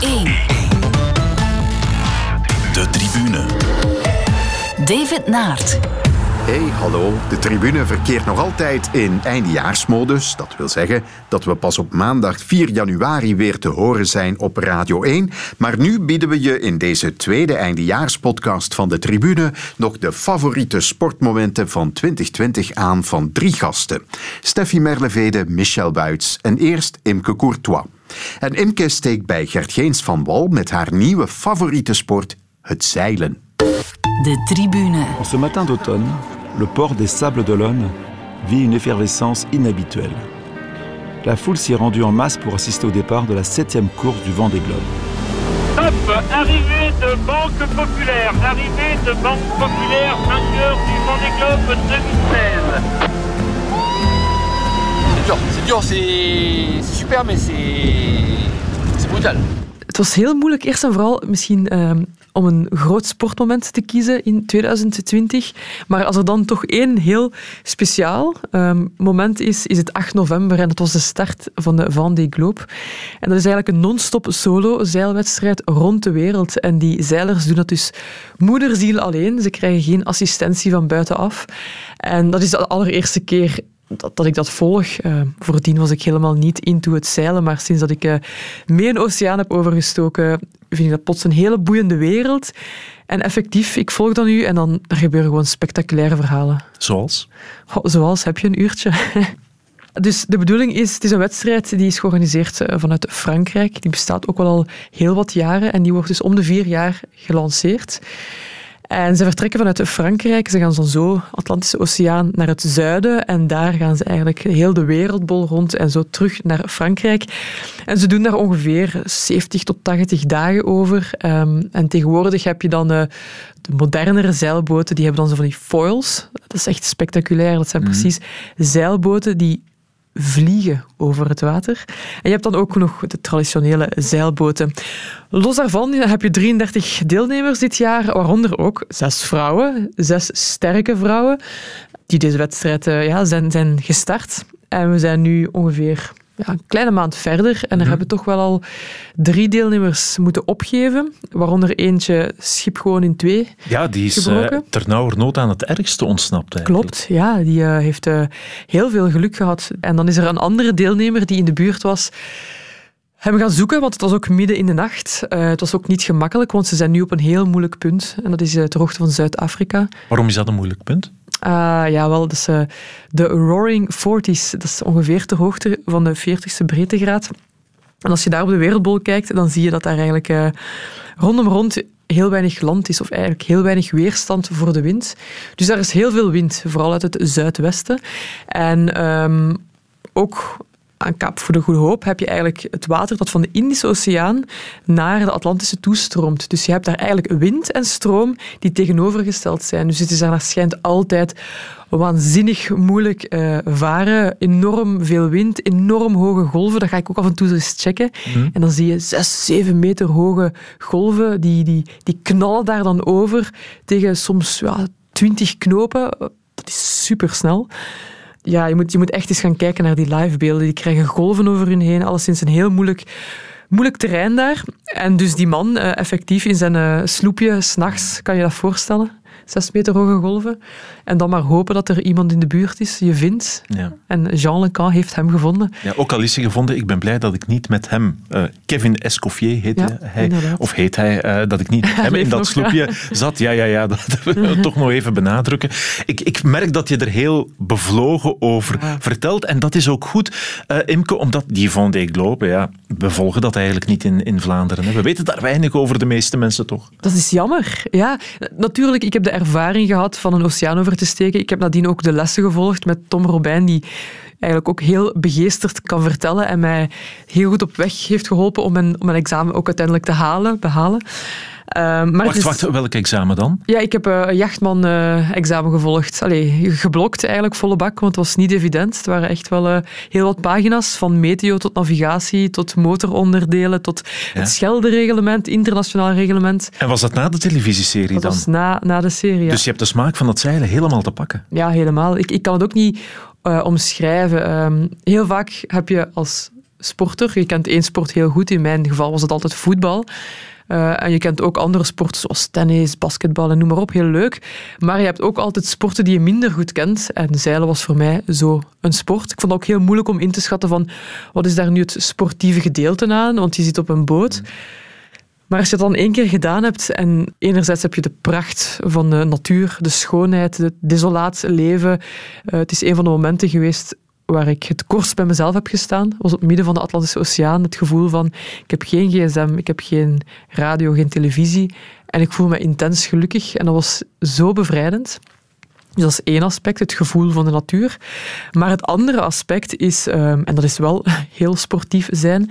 1. De tribune. David Naert. Hey, hallo. De tribune verkeert nog altijd in eindejaarsmodus. Dat wil zeggen dat we pas op maandag 4 januari weer te horen zijn op Radio 1. Maar nu bieden we je in deze tweede eindejaarspodcast van de tribune nog de favoriete sportmomenten van 2020 aan van drie gasten. Steffi Merlevede, Michel Buits en eerst Imke Courtois. En Imke steekt bij Gert Geens van Wal met haar nieuwe favoriete sport, het zeilen. De tribune. En ce matin d'automne, le port des Sables d'Olonne vit une effervescence inhabituelle. La foule s'y est rendue en masse pour assister au départ de la septième course du Vendée Globe. Top, arrivée de Banque Populaire, arrivée de Banque Populaire, vainqueur du Vendée Globe 2016. C'est dur, c'est dur, c'est c'est super, mais c'est c'est brutal. Het was heel moeilijk, eerst en vooral misschien ehm, om een groot sportmoment te kiezen in 2020. Maar als er dan toch één heel speciaal ehm, moment is, is het 8 november. En dat was de start van de Vendée Globe. En dat is eigenlijk een non-stop solo-zeilwedstrijd rond de wereld. En die zeilers doen dat dus moederziel alleen. Ze krijgen geen assistentie van buitenaf. En dat is de allereerste keer dat, dat ik dat volg. Uh, voordien was ik helemaal niet into het zeilen, maar sinds dat ik uh, mee een oceaan heb overgestoken, vind ik dat plots een hele boeiende wereld. En effectief, ik volg dan nu en dan er gebeuren gewoon spectaculaire verhalen. Zoals? Goh, zoals, heb je een uurtje? Dus de bedoeling is, het is een wedstrijd die is georganiseerd eh, vanuit Frankrijk. Die bestaat ook al heel wat jaren en die wordt dus om de vier jaar gelanceerd. En ze vertrekken vanuit Frankrijk. Ze gaan dan zo Atlantische Oceaan naar het zuiden. En daar gaan ze eigenlijk heel de wereldbol rond en zo terug naar Frankrijk. En ze doen daar ongeveer 70 tot 80 dagen over. Um, en tegenwoordig heb je dan uh, de modernere zeilboten. Die hebben dan zo van die foils. Dat is echt spectaculair. Dat zijn precies zeilboten die vliegen over het water. En je hebt dan ook nog de traditionele zeilboten. Los daarvan heb je 33 deelnemers dit jaar, waaronder ook zes vrouwen, zes sterke vrouwen, die deze wedstrijd ja, zijn, zijn gestart. En we zijn nu ongeveer ja, een kleine maand verder en er Mhm. hebben toch wel al drie deelnemers moeten opgeven, waaronder eentje schip gewoon in twee Ja, die is Gebroken? ternauwernood aan het ergste ontsnapt. Eigenlijk. Klopt, ja. Die eh, heeft eh, heel veel geluk gehad. En dan is er een andere deelnemer die in de buurt was hebben gaan zoeken, want het was ook midden in de nacht. Het was ook niet gemakkelijk, want ze zijn nu op een heel moeilijk punt. En dat is ter hoogte van Zuid-Afrika. Waarom is dat een moeilijk punt? Ah, ja, wel, eh, de Roaring Forties. Dat is ongeveer ter hoogte van de 40ste breedtegraad. En als je daar op de wereldbol kijkt, dan zie je dat daar eigenlijk eh, rondom rond heel weinig land is, of eigenlijk heel weinig weerstand voor de wind. Dus daar is heel veel wind, vooral uit het zuidwesten. En ehm, ook aan Kaap voor de Goede Hoop heb je eigenlijk het water dat van de Indische Oceaan naar de Atlantische toestroomt. Dus je hebt daar eigenlijk wind en stroom die tegenovergesteld zijn. Dus het is daar schijnt altijd waanzinnig moeilijk eh, varen. Enorm veel wind, enorm hoge golven. Dat ga ik ook af en toe eens checken. En dan zie je zes, zeven meter hoge golven. Die, die, die knallen daar dan over tegen soms ja, twintig knopen. Dat is supersnel ja, je moet, je moet echt eens gaan kijken naar die livebeelden. Die krijgen golven over hun heen. Alleszins een heel moeilijk, moeilijk terrein daar. En dus die man, eh, effectief in zijn eh, sloepje, s'nachts, kan je dat voorstellen? Zes meter hoge golven. En dan maar hopen dat er iemand in de buurt is, je vindt. Ja. En Jean Lecan heeft hem gevonden. Ja, ook al is hij gevonden, ik ben blij dat ik niet met hem, eh, Kevin Escoffier heet Ja, hij, inderdaad. of heet hij, eh, dat ik niet met hem in dat nog, sloepje zat. Ja, ja, ja, dat toch nog even benadrukken. Ik, ik merk dat je er heel bevlogen over vertelt en dat is ook goed, eh, Imke, omdat die Vendée Globe, ja, we volgen dat eigenlijk niet in, in Vlaanderen. Hè. We weten daar weinig over, de meeste mensen toch? Dat is jammer. Ja, natuurlijk, ik heb de ervaring gehad van een oceaan over te steken. Ik heb nadien ook de lessen gevolgd met Tom Robijn, die eigenlijk ook heel begeesterd kan vertellen en mij heel goed op weg heeft geholpen om mijn, om mijn examen ook uiteindelijk te halen, behalen. Ehm, maar Wacht, is- wacht, welk examen dan? Ja, ik heb eh, een jachtman-examen gevolgd. Allee, geblokt eigenlijk, volle bak, want het was niet evident. Het waren echt wel eh, heel wat pagina's, van meteo tot navigatie, tot motoronderdelen, tot Ja. het Scheldereglement, internationaal reglement. En was dat na de televisieserie Dat dan? was na, na de serie. ja. Dus je hebt de smaak van het zeilen helemaal te pakken. Ja, helemaal. Ik, ik kan het ook niet eh, omschrijven. Ehm, heel vaak heb je als sporter. Je kent één sport heel goed. In mijn geval was het altijd voetbal. Uh, en je kent ook andere sporten zoals tennis, basketbal en noem maar op, heel leuk. Maar je hebt ook altijd sporten die je minder goed kent. En zeilen was voor mij zo een sport. Ik vond het ook heel moeilijk om in te schatten van wat is daar nu het sportieve gedeelte aan, want je zit op een boot. Maar als je het dan één keer gedaan hebt en enerzijds heb je de pracht van de natuur, de schoonheid, het desolaat leven. Uh, het is een van de momenten geweest waar ik het kortst bij mezelf heb gestaan, was op het midden van de Atlantische Oceaan. Het gevoel van, ik heb geen gsm, ik heb geen radio, geen televisie. En ik voel me intens gelukkig. En dat was zo bevrijdend. Dus dat is één aspect, het gevoel van de natuur. Maar het andere aspect is, ehm, en dat is wel heel sportief zijn,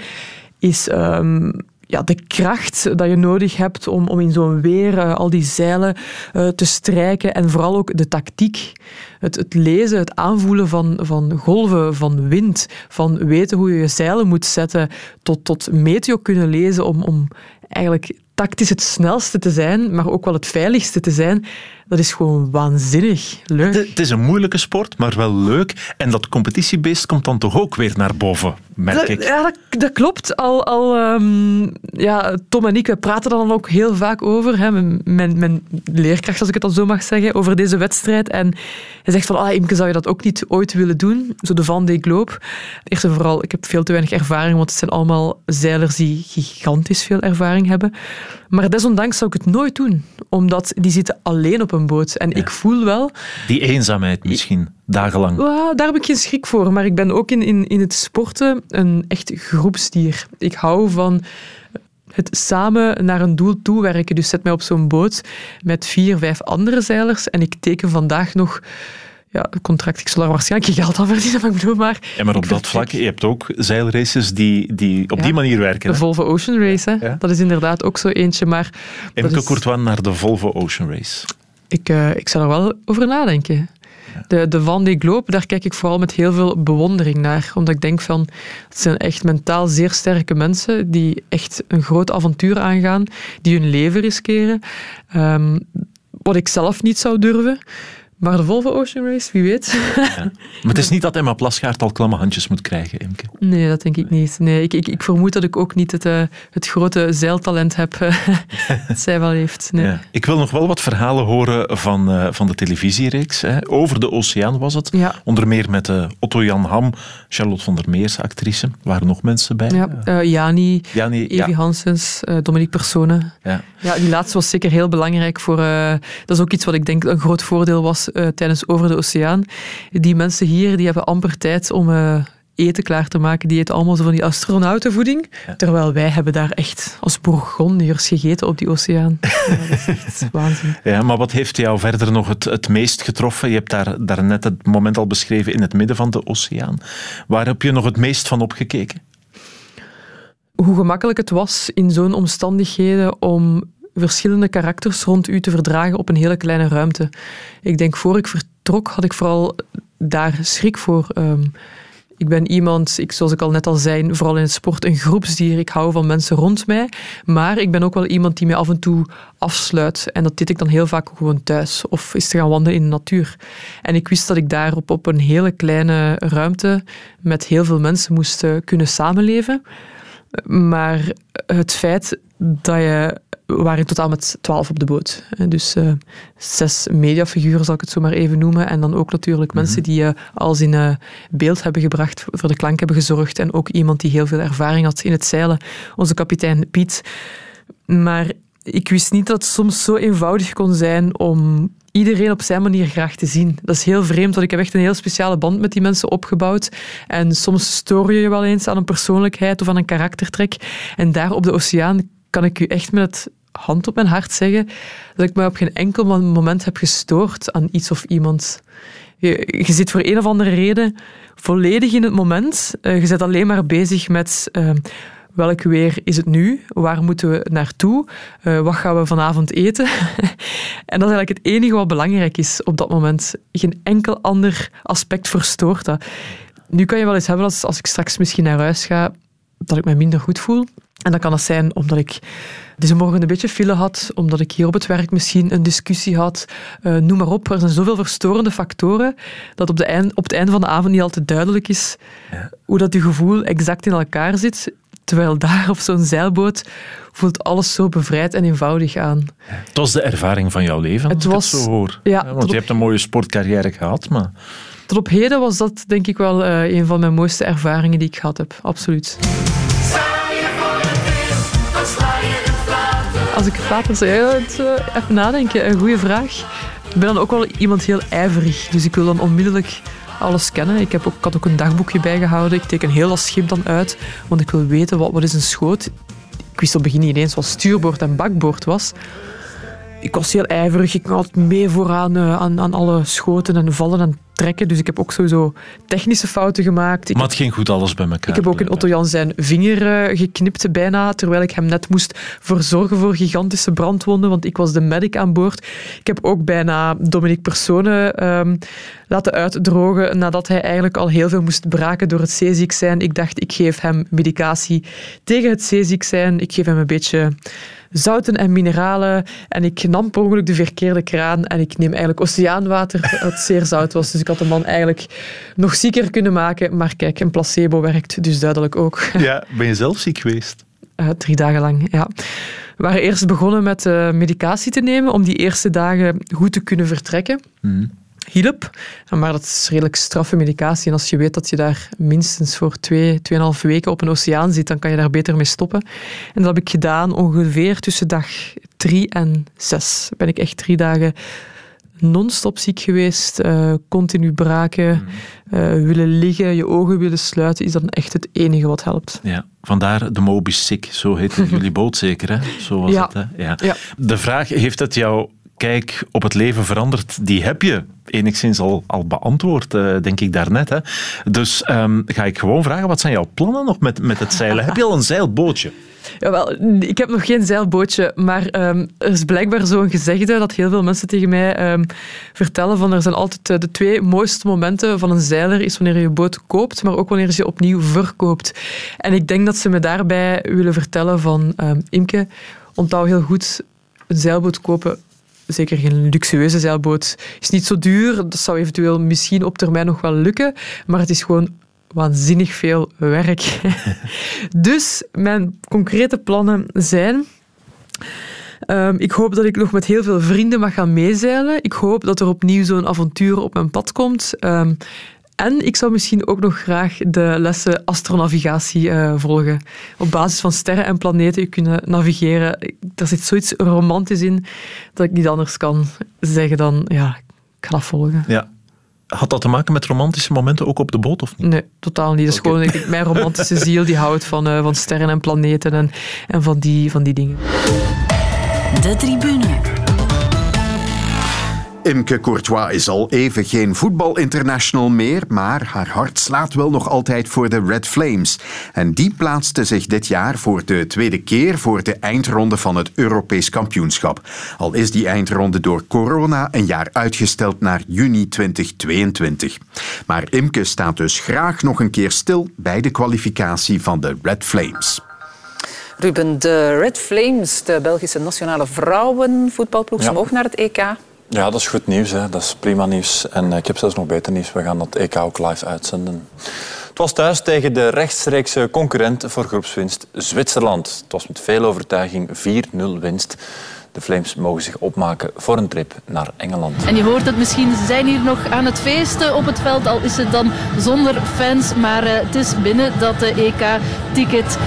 is um, ja, de kracht dat je nodig hebt om, om in zo'n weer uh, al die zeilen uh, te strijken en vooral ook de tactiek. Het, het lezen, het aanvoelen van, van golven, van wind, van weten hoe je je zeilen moet zetten, tot, tot meteo kunnen lezen om, om eigenlijk tactisch het snelste te zijn, maar ook wel het veiligste te zijn, dat is gewoon waanzinnig leuk. Het, is een moeilijke sport, maar wel leuk. En dat competitiebeest komt dan toch ook weer naar boven, merk dat, ik. Ja, dat, dat, klopt. Al, al um, ja, Tom en ik we praten er dan ook heel vaak over. Hè, mijn, mijn leerkracht, als ik het al zo mag zeggen, over deze wedstrijd. En hij zegt van, ah, Imke, zou je dat ook niet ooit willen doen? Zo de Van de Globe. Eerst en vooral, ik heb veel te weinig ervaring, want het zijn allemaal zeilers die gigantisch veel ervaring hebben. Maar desondanks zou ik het nooit doen, omdat die zitten alleen op een boot. En ik voel wel... Die eenzaamheid misschien, dagenlang. Daar heb ik geen schrik voor. Maar ik ben ook in, in, in het sporten een echt groepsdier. Ik hou van het samen naar een doel toewerken. Dus zet mij op zo'n boot met vier, vijf andere zeilers en ik teken vandaag nog ja, contract. Ik zal er waarschijnlijk geen geld aan verdienen, maar ik bedoel maar... Ja, maar op dat vlak, je hebt ook zeilraces die, die op die manier werken. De Volvo Ocean Race, hè? dat is inderdaad ook zo eentje, maar... Emke is... Courtois naar de Volvo Ocean Race. Ik, uh, ik zal er wel over nadenken. De, de Van de Globe, daar kijk ik vooral met heel veel bewondering naar. Omdat ik denk van, het zijn echt mentaal zeer sterke mensen die echt een groot avontuur aangaan, die hun leven riskeren. Um, wat ik zelf niet zou durven. Maar de Volvo Ocean Race, wie weet. Ja. Maar het is niet dat Emma Plasgaard al klamme handjes moet krijgen, Imke. Nee, dat denk ik niet. Nee, ik, ik, ik vermoed dat ik ook niet het, uh, het grote zeiltalent heb uh, dat zij wel heeft. Nee. Ja. Ik wil nog wel wat verhalen horen van, uh, van de televisiereeks. Hè. Over de oceaan was het. Ja. Onder meer met Otto Jan Ham, Charlotte van der Meers, actrice. Waren nog mensen bij. Ja, Jani, Jani, Evi Hansens, Dominique Persone. Ja. Ja, die laatste was zeker heel belangrijk voor... dat is ook iets wat ik denk een groot voordeel was uh, tijdens Over de Oceaan. Die mensen hier die hebben amper tijd om uh, eten klaar te maken. Die eten allemaal zo van die astronautenvoeding. Ja. Terwijl wij hebben daar echt als Bourgondiërs gegeten op die oceaan. Ja, dat is echt waanzin. Ja, maar wat heeft jou verder nog het, het meest getroffen? Je hebt daar, daar net het moment al beschreven in het midden van de oceaan. Waar heb je nog het meest van opgekeken? Hoe gemakkelijk het was in zo'n omstandigheden om verschillende karakters rond u te verdragen op een hele kleine ruimte. Ik denk, voor ik vertrok, had ik vooral daar schrik voor. Um, ik ben iemand, ik, zoals ik al net al zei, vooral in het sport, een groepsdier. Ik hou van mensen rond mij. Maar ik ben ook wel iemand die mij af en toe afsluit. En dat deed ik dan heel vaak gewoon thuis. Of is te gaan wandelen in de natuur. En ik wist dat ik daarop op een hele kleine ruimte met heel veel mensen moest eh, kunnen samenleven. Maar het feit dat je we waren in totaal met twaalf op de boot. Dus uh, zes mediafiguren, zal ik het zo maar even noemen. En dan ook natuurlijk mhm. mensen die uh, alles in uh, beeld hebben gebracht, voor de klank hebben gezorgd. En ook iemand die heel veel ervaring had in het zeilen, onze kapitein Piet. Maar ik wist niet dat het soms zo eenvoudig kon zijn om iedereen op zijn manier graag te zien. Dat is heel vreemd, want ik heb echt een heel speciale band met die mensen opgebouwd. En soms stoor je je wel eens aan een persoonlijkheid of aan een karaktertrek. En daar op de oceaan kan ik u echt met het hand op mijn hart zeggen dat ik me op geen enkel moment heb gestoord aan iets of iemand. Je, je zit voor een of andere reden volledig in het moment. Uh, je bent alleen maar bezig met uh, welk weer is het nu? Waar moeten we naartoe? Uh, wat gaan we vanavond eten? en dat is eigenlijk het enige wat belangrijk is op dat moment. Geen enkel ander aspect verstoort dat. Nu kan je wel eens hebben als, als ik straks misschien naar huis ga, dat ik me minder goed voel. En dan kan het zijn omdat ik deze morgen een beetje file had, omdat ik hier op het werk misschien een discussie had. Uh, noem maar op. Er zijn zoveel verstorende factoren dat op, de eind, op het einde van de avond niet altijd duidelijk is ja. hoe dat je gevoel exact in elkaar zit. Terwijl daar op zo'n zeilboot voelt alles zo bevrijd en eenvoudig aan. Het was de ervaring van jouw leven, het was, het zo hoor. Ja, want je hebt een mooie sportcarrière gehad, maar... Tot op heden was dat denk ik wel uh, een van mijn mooiste ervaringen die ik gehad heb. Absoluut. Als ik later zou even nadenken, een goede vraag. Ik ben dan ook wel iemand heel ijverig, dus ik wil dan onmiddellijk alles kennen. Ik, heb ook, had ook een dagboekje bijgehouden. Ik teken heel dat schip dan uit, want ik wil weten wat, wat is een schoot. Ik wist op begin niet eens wat stuurboord en bakboord was. Ik was heel ijverig. Ik had mee vooraan uh, aan, aan alle schoten en vallen en trekken. Dus ik heb ook sowieso technische fouten gemaakt. Ik maar het ging goed alles bij elkaar. Ik heb ook in Otto Jan zijn vinger uh, geknipt bijna, terwijl ik hem net moest verzorgen voor gigantische brandwonden, want ik was de medic aan boord. Ik heb ook bijna Dominique Personen um, laten uitdrogen nadat hij eigenlijk al heel veel moest braken door het zeeziek zijn. Ik dacht, ik geef hem medicatie tegen het zeeziek zijn. Ik geef hem een beetje zouten en mineralen. En ik nam per ongeluk de verkeerde kraan en ik neem eigenlijk oceaanwater dat zeer zout was. Dus ik had de man eigenlijk nog zieker kunnen maken. Maar kijk, een placebo werkt dus duidelijk ook. Ja, ben je zelf ziek geweest? Uh, drie dagen lang, ja. We waren eerst begonnen met uh, medicatie te nemen om die eerste dagen goed te kunnen vertrekken. Mm hielp. Maar dat is redelijk straffe medicatie. En als je weet dat je daar minstens voor twee, tweeënhalf weken op een oceaan zit, dan kan je daar beter mee stoppen. En dat heb ik gedaan ongeveer tussen dag drie en zes. Ben ik echt drie dagen non-stop ziek geweest, uh, continu braken, uh, willen liggen, je ogen willen sluiten, is dan echt het enige wat helpt. Ja, vandaar de Moby Sick, zo heet jullie boot zeker, hè? Zo was ja. het, hè? Ja. ja. De vraag, heeft het jou kijk op het leven veranderd, die heb je enigszins al, al beantwoord, uh, denk ik daarnet. Hè. Dus um, ga ik gewoon vragen, wat zijn jouw plannen nog met, met het zeilen? heb je al een zeilbootje? Jawel, ik heb nog geen zeilbootje, maar um, er is blijkbaar zo'n gezegde dat heel veel mensen tegen mij um, vertellen van er zijn altijd uh, de twee mooiste momenten van een zeiler is wanneer je je boot koopt, maar ook wanneer je ze opnieuw verkoopt. En ik denk dat ze me daarbij willen vertellen van Imke, onthoud heel goed, een zeilboot kopen zeker geen luxueuze zeilboot. Is niet zo duur. Dat zou eventueel misschien op termijn nog wel lukken. Maar het is gewoon waanzinnig veel werk. dus mijn concrete plannen zijn. Um, ik hoop dat ik nog met heel veel vrienden mag gaan meezeilen. Ik hoop dat er opnieuw zo'n avontuur op mijn pad komt. Um, en ik zou misschien ook nog graag de lessen astronavigatie uh, volgen. Op basis van sterren en planeten kunnen navigeren. Daar zit zoiets romantisch in dat ik niet anders kan zeggen dan, ja, ik ga dat volgen. Ja. Had dat te maken met romantische momenten ook op de boot of niet? Nee, totaal niet. Dat is gewoon ik, mijn romantische ziel die houdt van, uh, van sterren en planeten en, en van, die, van die dingen. De tribune. Imke Courtois is al even geen voetbalinternational meer, maar haar hart slaat wel nog altijd voor de Red Flames. En die plaatste zich dit jaar voor de tweede keer voor de eindronde van het Europees kampioenschap. Al is die eindronde door corona een jaar uitgesteld naar juni 2022. Maar Imke staat dus graag nog een keer stil bij de kwalificatie van de Red Flames. Ruben, de Red Flames, de Belgische nationale vrouwenvoetbalploeg, ja. ook naar het EK. Ja, dat is goed nieuws. Hè. Dat is prima nieuws. En eh, ik heb zelfs nog beter nieuws. We gaan dat EK ook live uitzenden. Het was thuis tegen de rechtstreekse concurrent voor groepswinst Zwitserland. Het was met veel overtuiging 4-0 winst. De Flames mogen zich opmaken voor een trip naar Engeland. En je hoort het misschien, ze zijn hier nog aan het feesten op het veld, al is het dan zonder fans. Maar uh, het is binnen dat de EK-ticket...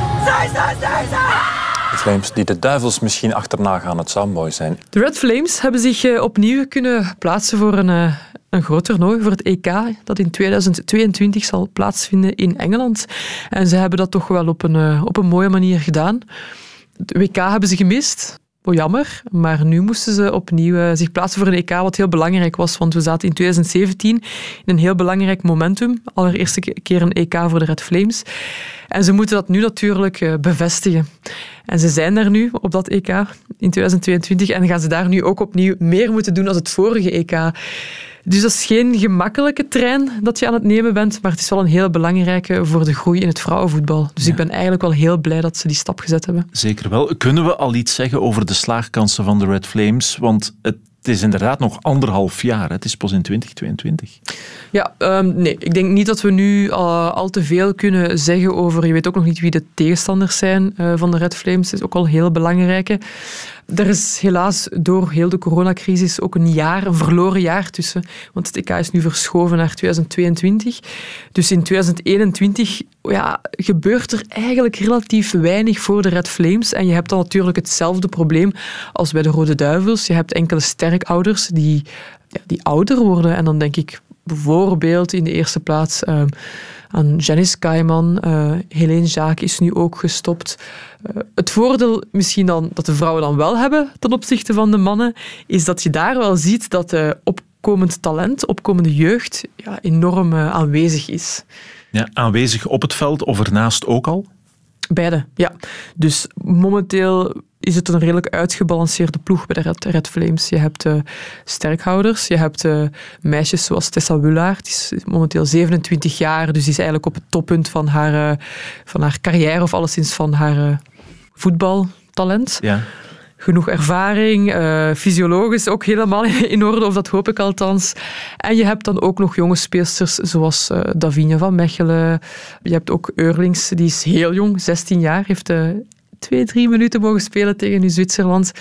De Flames die de duivels misschien achterna gaan, het zou mooi zijn. De Red Flames hebben zich uh, opnieuw kunnen plaatsen voor een, uh, een groot toernooi, voor het EK, dat in 2022 zal plaatsvinden in Engeland. En ze hebben dat toch wel op een, uh, op een mooie manier gedaan. Het WK hebben ze gemist. Oh, jammer, maar nu moesten ze opnieuw uh, zich plaatsen voor een EK, wat heel belangrijk was, want we zaten in 2017 in een heel belangrijk momentum. Allereerste keer een EK voor de Red Flames. En ze moeten dat nu natuurlijk uh, bevestigen. En ze zijn daar nu op dat EK in 2022 en gaan ze daar nu ook opnieuw meer moeten doen als het vorige EK. Dus dat is geen gemakkelijke trein dat je aan het nemen bent, maar het is wel een heel belangrijke voor de groei in het vrouwenvoetbal. Dus ik ben eigenlijk wel heel blij dat ze die stap gezet hebben. Zeker wel. Kunnen we al iets zeggen over de slaagkansen van de Red Flames? Want het het is inderdaad nog anderhalf jaar. Het is pas in 2022. Ja, um, nee. Ik denk niet dat we nu uh, al te veel kunnen zeggen over... Je weet ook nog niet wie de tegenstanders zijn uh, van de Red Flames. Dat is ook al heel belangrijk. Er is helaas door heel de coronacrisis ook een jaar, een verloren jaar tussen. Want het EK is nu verschoven naar 2022. Dus in 2021 ja, gebeurt er eigenlijk relatief weinig voor de Red Flames. En je hebt dan natuurlijk hetzelfde probleem als bij de Rode Duivels. Je hebt enkele sterkouders die, ja, die ouder worden. En dan denk ik bijvoorbeeld in de eerste plaats uh, aan Janice Kaiman. Uh, Helene Jaak is nu ook gestopt. Uh, het voordeel misschien dan dat de vrouwen dan wel hebben ten opzichte van de mannen, is dat je daar wel ziet dat uh, opkomend talent, opkomende jeugd ja, enorm aanwezig is. Ja, aanwezig op het veld of ernaast ook al? Beide, ja. Dus momenteel is het een redelijk uitgebalanceerde ploeg bij de Red, Red Flames. Je hebt uh, sterkhouders, je hebt uh, meisjes zoals Tessa Wullaert, die is momenteel 27 jaar, dus die is eigenlijk op het toppunt van haar, uh, van haar carrière of alleszins van haar voetbaltalent. Ja genoeg ervaring, fysiologisch ook helemaal in orde, of dat hoop ik althans. En je hebt dan ook nog jonge speelsters zoals Davinia van Mechelen. Je hebt ook Eurlings, die is heel jong, 16 jaar, heeft twee, drie minuten mogen spelen tegen nu Zwitserland.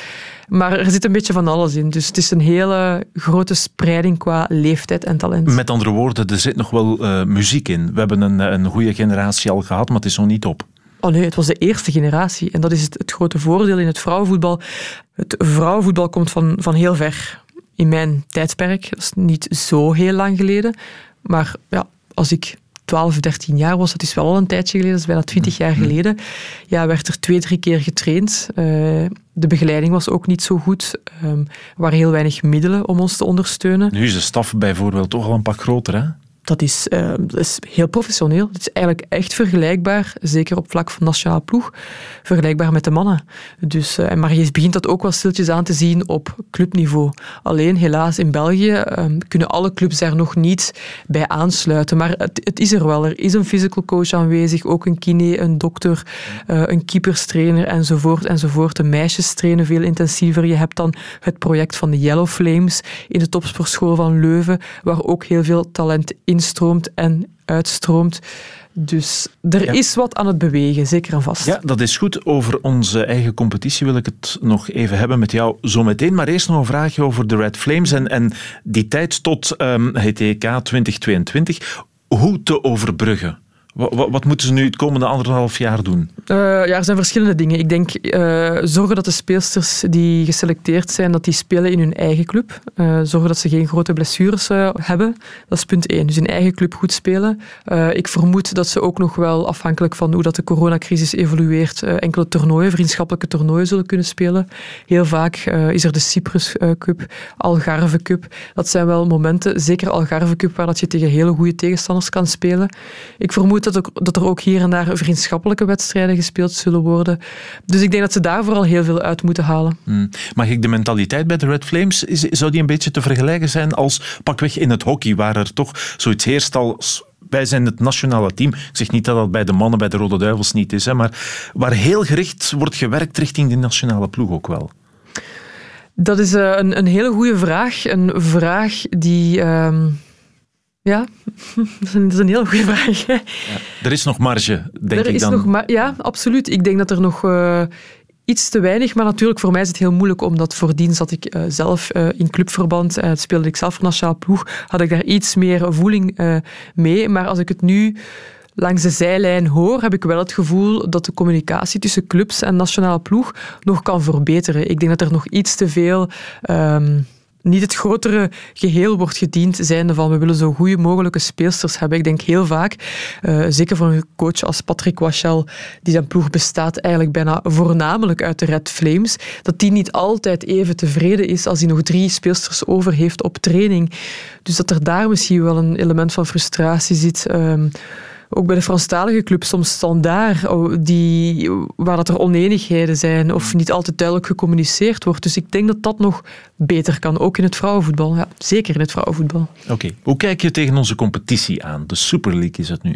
Maar er zit een beetje van alles in. Dus het is een hele grote spreiding qua leeftijd en talent. Met andere woorden, er zit nog wel uh, muziek in. We hebben een, een goede generatie al gehad, maar het is nog niet op. Oh nee, het was de eerste generatie. En dat is het, het grote voordeel in het vrouwenvoetbal. Het vrouwenvoetbal komt van, van heel ver. In mijn tijdsperk, dat is niet zo heel lang geleden. Maar ja, als ik 12, 13 jaar was, dat is wel al een tijdje geleden, dat is bijna 20 jaar Mhm. geleden, ja, werd er twee, drie keer getraind. Uh, de begeleiding was ook niet zo goed. Um, er waren heel weinig middelen om ons te ondersteunen. Nu is de staf bijvoorbeeld toch al een pak groter, hè? Dat is, dat is heel professioneel. Het is eigenlijk echt vergelijkbaar, zeker op vlak van nationale ploeg, vergelijkbaar met de mannen. Dus, uh, maar je begint dat ook wel stiltjes aan te zien op clubniveau. Alleen helaas in België um, kunnen alle clubs daar nog niet bij aansluiten. Maar het, het, is er wel. Er is een physical coach aanwezig, ook een kine, een dokter, uh, een keeperstrainer enzovoort. enzovoort. De meisjes trainen veel intensiever. Je hebt dan het project van de Yellow Flames in de topsportschool van Leuven, waar ook heel veel talent instroomt en uitstroomt. Dus er ja. is wat aan het bewegen, zeker en vast. Ja, dat is goed. Over onze eigen competitie wil ik het nog even hebben met jou zo meteen. Maar eerst nog een vraagje over de Red Flames en, en die tijd tot um, het EK 2022. Hoe te overbruggen? Wat, wat, moeten ze nu het komende anderhalf jaar doen? Uh, ja, er zijn verschillende dingen. Ik denk uh, zorgen dat de speelsters die geselecteerd zijn, dat die spelen in hun eigen club. Uh, zorgen dat ze geen grote blessures hebben. Dat is punt één. Dus in eigen club goed spelen. ik vermoed dat ze ook nog wel, afhankelijk van hoe dat de coronacrisis evolueert, enkele toernooien, vriendschappelijke toernooien zullen kunnen spelen. Heel vaak is er de Cyprus Cup, Algarve Cup. Dat zijn wel momenten, zeker Algarve Cup, waar dat je tegen hele goede tegenstanders kan spelen. Ik vermoed dat er, dat er ook hier en daar vriendschappelijke wedstrijden gespeeld zullen worden. Dus ik denk dat ze daar vooral heel veel uit moeten halen. Hmm. Mag ik de mentaliteit bij de Red Flames, is, zou die een beetje te vergelijken zijn als pakweg in het hockey, waar er toch zoiets heerst als wij zijn het nationale team. Ik zeg niet dat dat bij de mannen, bij de Rode Duivels niet is, hè, maar waar heel gericht wordt gewerkt richting de nationale ploeg ook wel. Dat is uh, een, een hele goede vraag. Een vraag die... Uh, ja, dat is een heel goede vraag. Ja, er is nog marge, denk er ik is dan. Nog ja, absoluut. Ik denk dat er nog uh, iets te weinig, maar natuurlijk voor mij is het heel moeilijk, omdat voordien zat ik uh, zelf uh, in clubverband, speelde ik zelf voor nationale ploeg, had ik daar iets meer voeling mee. Maar als ik het nu langs de zijlijn hoor, heb ik wel het gevoel dat de communicatie tussen clubs en nationale ploeg nog kan verbeteren. Ik denk dat er nog iets te veel... Um, niet het grotere geheel wordt gediend, zijnde van we willen zo goede mogelijke speelsters hebben. Ik denk heel vaak, uh, zeker voor een coach als Patrick Wachel, die zijn ploeg bestaat eigenlijk bijna voornamelijk uit de Red Flames, dat die niet altijd even tevreden is als hij nog drie speelsters over heeft op training. Dus dat er daar misschien wel een element van frustratie zit. Um, ook bij de Franstalige club soms standaard, oh, die, waar dat er oneenigheden zijn of niet altijd duidelijk gecommuniceerd wordt. Dus ik denk dat dat nog beter kan, ook in het vrouwenvoetbal. Ja, zeker in het vrouwenvoetbal. Oké, hoe kijk je tegen onze competitie aan? De Super League is het nu.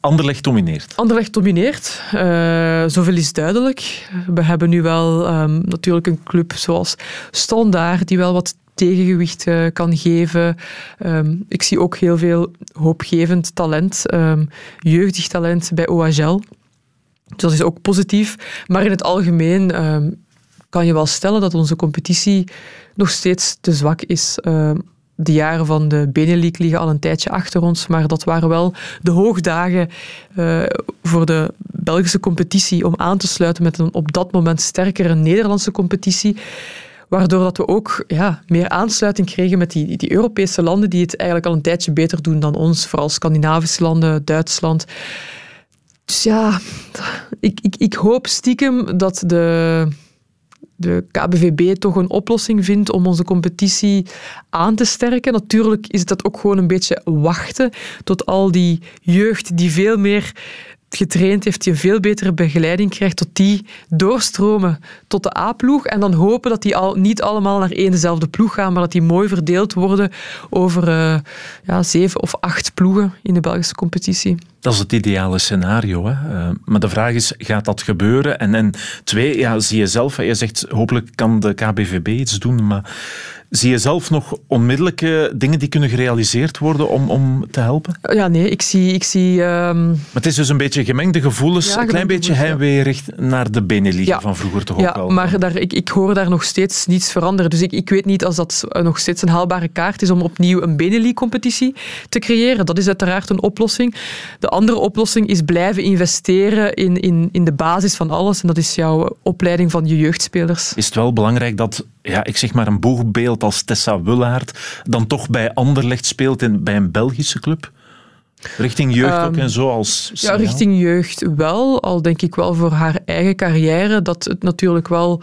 Anderlecht domineert. Anderlecht domineert. Uh, zoveel is duidelijk. We hebben nu wel um, natuurlijk een club zoals Standaard, die wel wat tegengewicht uh, kan geven. Um, ik zie ook heel veel hoopgevend talent, um, jeugdig talent bij OHL. Dus dat is ook positief. Maar in het algemeen kan je wel stellen dat onze competitie nog steeds te zwak is de jaren van de Benelux liggen al een tijdje achter ons, maar dat waren wel de hoogdagen uh, voor de Belgische competitie om aan te sluiten met een op dat moment sterkere Nederlandse competitie. Waardoor dat we ook ja, meer aansluiting kregen met die, die Europese landen die het eigenlijk al een tijdje beter doen dan ons, vooral Scandinavische landen, Duitsland. Dus ja, ik, ik, ik hoop stiekem dat de, de KBVB toch een oplossing vindt om onze competitie aan te sterken. Natuurlijk is dat ook gewoon een beetje wachten tot al die jeugd die veel meer getraind heeft, die een veel betere begeleiding krijgt, tot die doorstromen tot de A-ploeg. En dan hopen dat die al, niet allemaal naar één dezelfde ploeg gaan, maar dat die mooi verdeeld worden over uh, ja, zeven of acht ploegen in de Belgische competitie. Dat is het ideale scenario. Hè? Uh, maar de vraag is, gaat dat gebeuren? En, en twee, ja, zie je zelf, je zegt hopelijk kan de KBVB iets doen, maar Zie je zelf nog onmiddellijke dingen die kunnen gerealiseerd worden om, om te helpen? Ja, nee, ik zie... Ik zie um... Maar het is dus een beetje gemengde gevoelens, een klein beetje heimwee richt naar de Benelux ja. van vroeger toch ja, ook wel. maar daar, ik, ik hoor daar nog steeds niets veranderen. Dus ik, ik weet niet als dat nog steeds een haalbare kaart is om opnieuw een Benelux-competitie te creëren. Dat is uiteraard een oplossing. De andere oplossing is blijven investeren in, in, in de basis van alles. En dat is jouw opleiding van je jeugdspelers. Is het wel belangrijk dat ja, ik zeg maar een boegbeeld als Tessa Wullaert dan toch bij Anderlecht speelt in, bij een Belgische club? Richting jeugd ook ehm, en zo als Ja, richting jeugd wel. Al denk ik wel voor haar eigen carrière dat het natuurlijk wel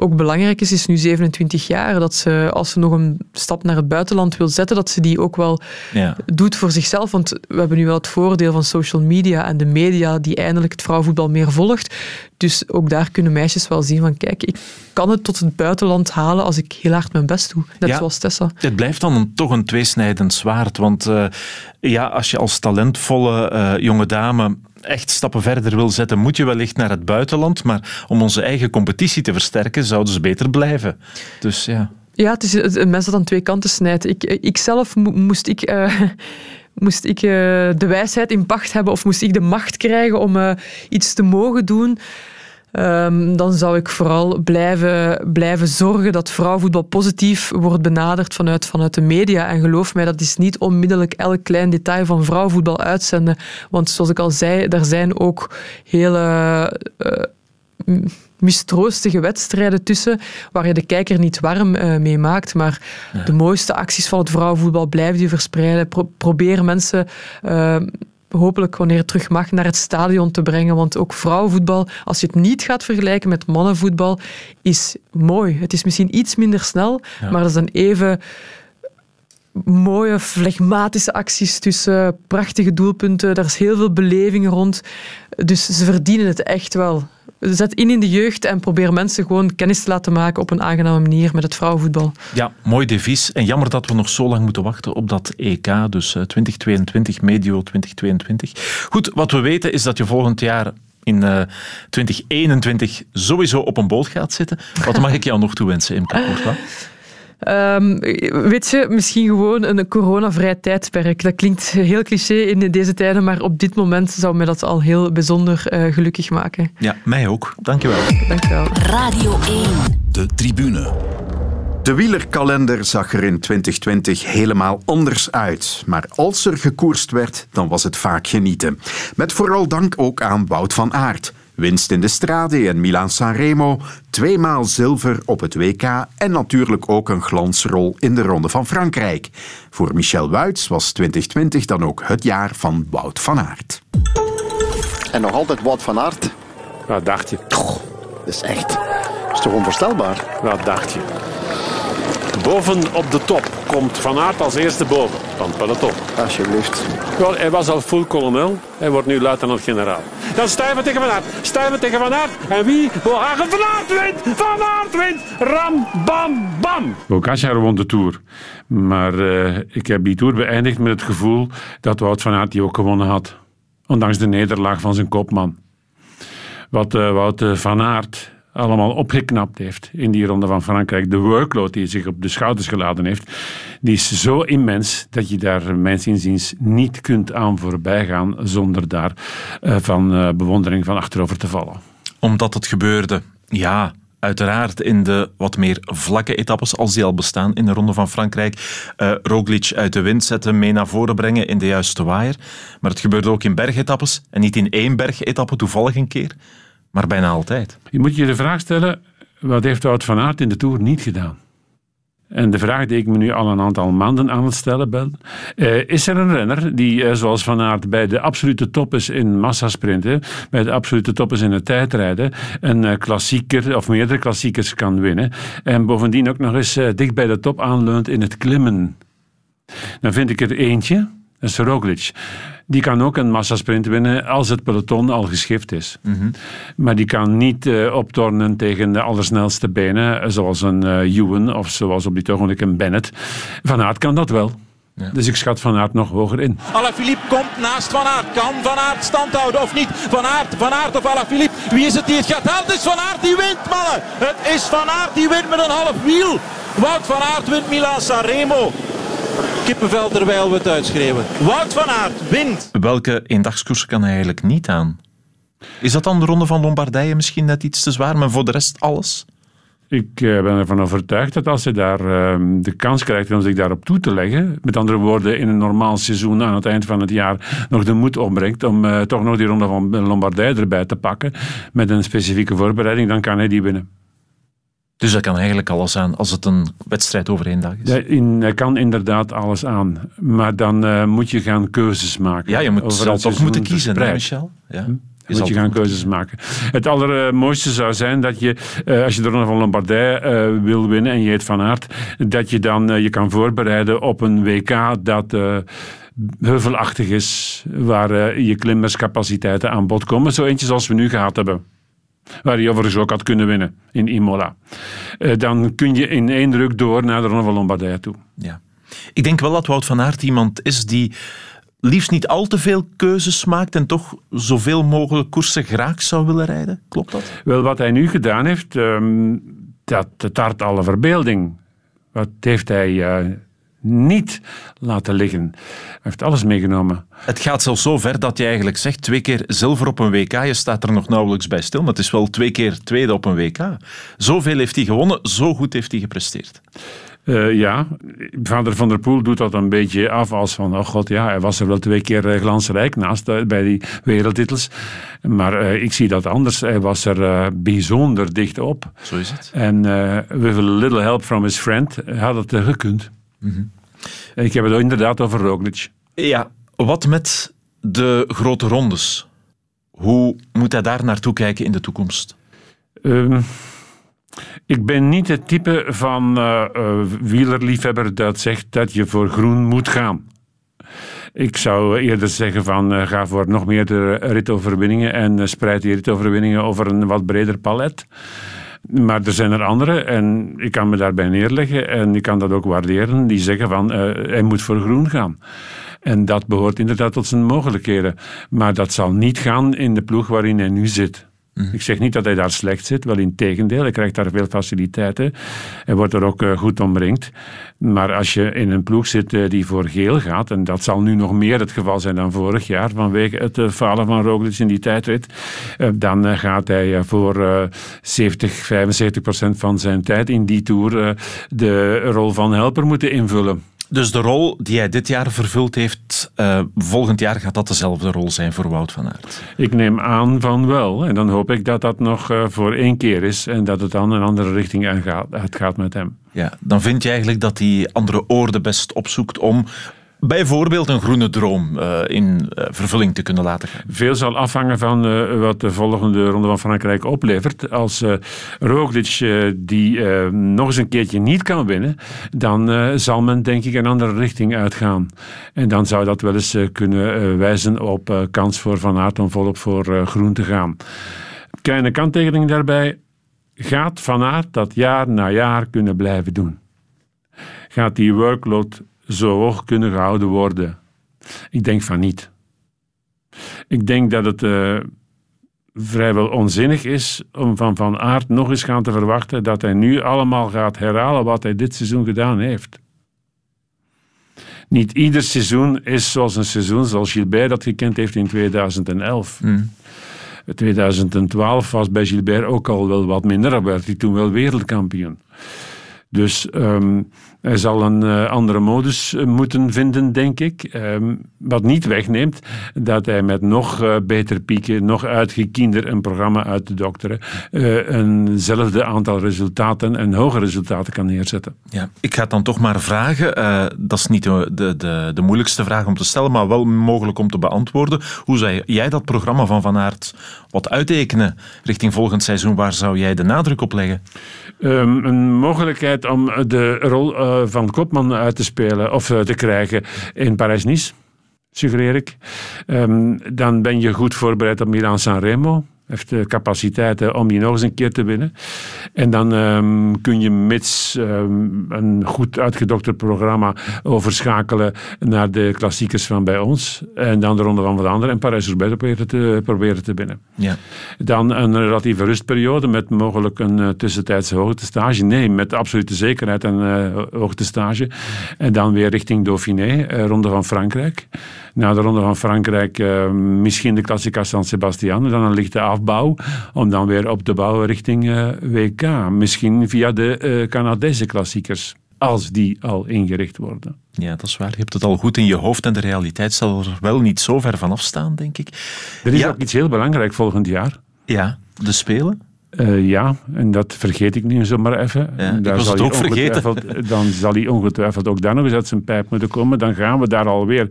ook belangrijk is. Is nu 27 jaar. Dat ze, als ze nog een stap naar het buitenland wil zetten, dat ze die ook wel ja. doet voor zichzelf. Want we hebben nu wel het voordeel van social media en de media die eindelijk het vrouwenvoetbal meer volgt. Dus ook daar kunnen meisjes wel zien van kijk, ik kan het tot het buitenland halen als ik heel hard mijn best doe. Net zoals Tessa. Het blijft dan een, toch een tweesnijdend zwaard. Want uh, ja, als je als talentvolle uh, jonge dame echt stappen verder wil zetten, moet je wellicht naar het buitenland. Maar om onze eigen competitie te versterken, zouden ze beter blijven. Dus ja. Ja, het is een mes dat aan twee kanten snijdt. Ik, ik zelf moest ik... Uh, moest ik uh, de wijsheid in pacht hebben of moest ik de macht krijgen om uh, iets te mogen doen, Um, dan zou ik vooral blijven, blijven zorgen dat vrouwenvoetbal positief wordt benaderd vanuit, vanuit de media. En geloof mij, dat is niet onmiddellijk elk klein detail van vrouwenvoetbal uitzenden. Want zoals ik al zei, er zijn ook hele... Uh, mistroostige wedstrijden tussen, waar je de kijker niet warm uh, mee maakt. Maar de mooiste acties van het vrouwenvoetbal blijven die verspreiden. Pro probeer mensen uh, hopelijk wanneer het terug mag naar het stadion te brengen. Want ook vrouwenvoetbal, als je het niet gaat vergelijken met mannenvoetbal, is mooi. Het is misschien iets minder snel, maar dat zijn even mooie, flegmatische acties tussen prachtige doelpunten. Daar is heel veel beleving rond. Dus ze verdienen het echt wel zet in in de jeugd en probeer mensen gewoon kennis te laten maken op een aangename manier met het vrouwenvoetbal. Ja, mooi devies. En jammer dat we nog zo lang moeten wachten op dat EK, dus 2022, eh, medio 2022. Goed, wat we weten is dat je volgend jaar in uh, eh, 2021 sowieso op een boot gaat zitten. Wat mag ik jou nog toewensen, Imka Kortla? Um, weet je, misschien gewoon een coronavrij tijdperk. Dat klinkt heel cliché in deze tijden, maar op dit moment zou mij dat al heel bijzonder uh, gelukkig maken. Ja, mij ook. Dankjewel. Dankjewel. Radio 1. De tribune. De wielerkalender zag er in 2020 helemaal anders uit. Maar als er gekoerst werd, dan was het vaak genieten. Met vooral dank ook aan Wout van Aert. Winst in de Strade en Milaan-Sanremo, tweemaal zilver op het WK en natuurlijk ook een glansrol in de Ronde van Frankrijk. Voor Michel Wuits was 2020 dan ook het jaar van Wout van Aert. En nog altijd Wout van Aert. Wat dacht je? dat is echt. Dat is toch onvoorstelbaar? Wat dacht je? Boven op de top komt Van Aert als eerste boven van het peloton. Alsjeblieft. Wel, hij was al full kolonel. Hij wordt nu luitenant-generaal. Dan Stuyven tegen Van Aert. Stuyven tegen Van Aert. En wie? Bohagen. Van Aert wint! Van Aert wint! Ram, bam, bam! Bocacar won de Tour. Maar eh, ik heb die Tour beëindigd met het gevoel dat Wout van Aert die ook gewonnen had. Ondanks de nederlaag van zijn kopman. Wat eh, Wout eh, van Aert allemaal opgeknapt heeft in die ronde van Frankrijk. De workload die zich op de schouders geladen heeft, die is zo immens dat je daar mijns inziens niet kunt aan voorbij gaan zonder daar eh, van eh, bewondering van achterover te vallen. Omdat het gebeurde, ja, uiteraard in de wat meer vlakke etappes, als die al bestaan in de Ronde van Frankrijk. eh Roglic uit de wind zetten, mee naar voren brengen in de juiste waaier. Maar het gebeurde ook in bergetappes. En niet in één bergetappe, toevallig een keer, maar bijna altijd. Je moet je de vraag stellen, wat heeft Wout van Aert in de Tour niet gedaan? En de vraag die ik me nu al een aantal maanden aan het stellen ben, eh, is er een renner die, eh, zoals Van Aert, bij de absolute top is in massasprinten, bij de absolute top is in het tijdrijden, een eh, klassieker of meerdere klassiekers kan winnen en bovendien ook nog eens dicht bij de top aanleunt in het klimmen? Dan vind ik er eentje, dat is Roglic. Die kan ook een massasprint winnen als het peloton al geschift is. Maar die kan niet eh, optornen tegen de allersnelste benen, eh, zoals een eh Ewan of zoals op dit ogenblik een Bennett. Van Aert kan dat wel. Dus ik schat Van Aert nog hoger in. Alaphilippe komt naast Van Aert. Kan Van Aert stand houden of niet? Van Aert, Van Aert of Alaphilippe. Wie is het die het gaat halen? Het is Van Aert die wint, mannen. Het is Van Aert die wint met een half wiel. Wout van Aert wint Milan Sanremo. Kippenvel terwijl we het uitschreeuwen. Wout van Aert wint. Welke eendagskoers kan hij eigenlijk niet aan? Is dat dan de Ronde van Lombardije misschien net iets te zwaar, maar voor de rest alles? Ik eh, ben ervan overtuigd dat als hij daar eh, de kans krijgt om zich daarop toe te leggen, met andere woorden, in een normaal seizoen aan het eind van het jaar nog de moed opbrengt om eh, toch nog die ronde van Lombardije erbij te pakken, met een specifieke voorbereiding, dan kan hij die winnen. Dus dat kan eigenlijk alles aan als het een wedstrijd over één dag is. Ja, in, kan inderdaad alles aan, maar dan eh, moet je gaan keuzes maken. Ja, je moet zelf toch moeten kiezen, hè. Michel? Ja. Hm? Je moet je gaan keuzes maken. Het allermooiste zou zijn dat je, eh, als je de Ronde van Lombardije eh, wil winnen en je heet Van Aert, dat je dan je kan voorbereiden op een WK dat heuvelachtig is, waar je klimmerscapaciteiten aan bod komen. Zo eentje zoals we nu gehad hebben. Waar je overigens ook had kunnen winnen in Imola. Eh, dan kun je in één druk door naar de Ronde van Lombardije toe. Ja. Ik denk wel dat Wout van Aert iemand is die liefst niet al te veel keuzes maakt en toch zoveel mogelijk koersen graag zou willen rijden. Klopt dat? Wel, wat hij nu gedaan heeft, ehm, dat tart alle verbeelding. Wat heeft hij eh, niet laten liggen? Hij heeft alles meegenomen. Het gaat zelfs zo ver dat je eigenlijk zegt twee keer zilver op een WK. Je staat er nog nauwelijks bij stil, maar het is wel twee keer tweede op een WK. Zoveel heeft hij gewonnen, zo goed heeft hij gepresteerd. Eh, ja, vader Van der Poel doet dat een beetje af als van, oh god, ja, hij was er wel twee keer eh, glansrijk naast eh, bij die wereldtitels. Maar ik zie dat anders. Hij was er bijzonder dicht op. Zo is het. En with a little help from his friend had het Ik heb het inderdaad over Roglic. Ja, wat met de grote rondes? Hoe moet hij daar naartoe kijken in de toekomst? Ehm, ik ben niet het type van eh, wielerliefhebber dat zegt dat je voor groen moet gaan. Ik zou eerder zeggen van eh, ga voor nog meer ritoverwinningen en spreid die ritoverwinningen over een wat breder palet. Maar er zijn er anderen en ik kan me daarbij neerleggen en ik kan dat ook waarderen, die zeggen van eh, hij moet voor groen gaan. En dat behoort inderdaad tot zijn mogelijkheden. Maar dat zal niet gaan in de ploeg waarin hij nu zit. Ik zeg niet dat hij daar slecht zit, wel in tegendeel. Hij krijgt daar veel faciliteiten. Hij wordt er ook eh, goed omringd. Maar als je in een ploeg zit eh, die voor geel gaat, en dat zal nu nog meer het geval zijn dan vorig jaar, vanwege het eh, falen van Roglic in die tijdrit, dan gaat hij voor eh, 70, 75 procent van zijn tijd in die Tour de rol van helper moeten invullen. Dus de rol die hij dit jaar vervuld heeft, eh, volgend jaar gaat dat dezelfde rol zijn voor Wout van Aert. Ik neem aan van wel. En dan hoop ik dat dat nog eh, voor één keer is en dat het dan een andere richting het gaat met hem. Ja, dan vind je eigenlijk dat hij andere oorden best opzoekt om bijvoorbeeld een groene droom uh, in uh, vervulling te kunnen laten gaan? Veel zal afhangen van uh, wat de volgende ronde van Frankrijk oplevert. Als Roglic die nog eens een keertje niet kan winnen, dan zal men denk ik een andere richting uitgaan. En dan zou dat wel eens kunnen wijzen op kans voor Van Aert om volop voor groen te gaan. Kleine kanttekening daarbij. Gaat Van Aert dat jaar na jaar kunnen blijven doen? Gaat die workload zo hoog kunnen gehouden worden? Ik denk van niet. Ik denk dat het uh, vrijwel onzinnig is om van Van Aert nog eens gaan te verwachten dat hij nu allemaal gaat herhalen wat hij dit seizoen gedaan heeft. Niet ieder seizoen is zoals een seizoen zoals Gilbert dat gekend heeft in 2011. 2012 was bij Gilbert ook al wel wat minder, werd hij toen wel wereldkampioen. Dus um, hij zal een uh, andere modus uh, moeten vinden, denk ik. Um, wat niet wegneemt dat hij met nog uh, beter pieken, nog uitgekiender een programma uit te dokteren, eenzelfde aantal resultaten en hoge resultaten kan neerzetten. Ja, ik ga het dan toch maar vragen. dat is niet de, de, de, de, moeilijkste vraag om te stellen, maar wel mogelijk om te beantwoorden. Hoe zou jij dat programma van Van Aert wat uittekenen richting volgend seizoen? Waar zou jij de nadruk op leggen? Um, een mogelijkheid om de rol uh, van Kopman uit te spelen of uh, te krijgen in Parijs-Nice, suggereer ik. Um, dan ben je goed voorbereid op Milan-San Remo heeft de capaciteiten om die nog eens een keer te winnen. En dan um, kun je mits um, een goed uitgedokterd programma overschakelen naar de klassiekers van bij ons. En dan de Ronde van Vlaanderen en Parijs-Roubaix proberen te, proberen te winnen. Ja. Dan een relatieve rustperiode met mogelijk een uh, tussentijdse hoogtestage. Nee, met absolute zekerheid een uh, hoogtestage. En dan weer richting Dauphiné, uh, Ronde van Frankrijk. Na de Ronde van Frankrijk misschien de Klassica San Sebastian. Dan een lichte afbouw, om dan weer op de bouw richting uh, WK. Misschien via de uh, Canadese klassiekers, als die al ingericht worden. Ja, dat is waar. Je hebt het al goed in je hoofd en de realiteit zal er wel niet zo ver van afstaan, denk ik. Er is ook iets heel belangrijk volgend jaar. Ja, de Spelen. Uh, ja, en dat vergeet ik nu zomaar even. Ja, daar was zal het ook vergeten. Dan zal hij ongetwijfeld ook daar nog eens uit zijn pijp moeten komen. Dan gaan we daar alweer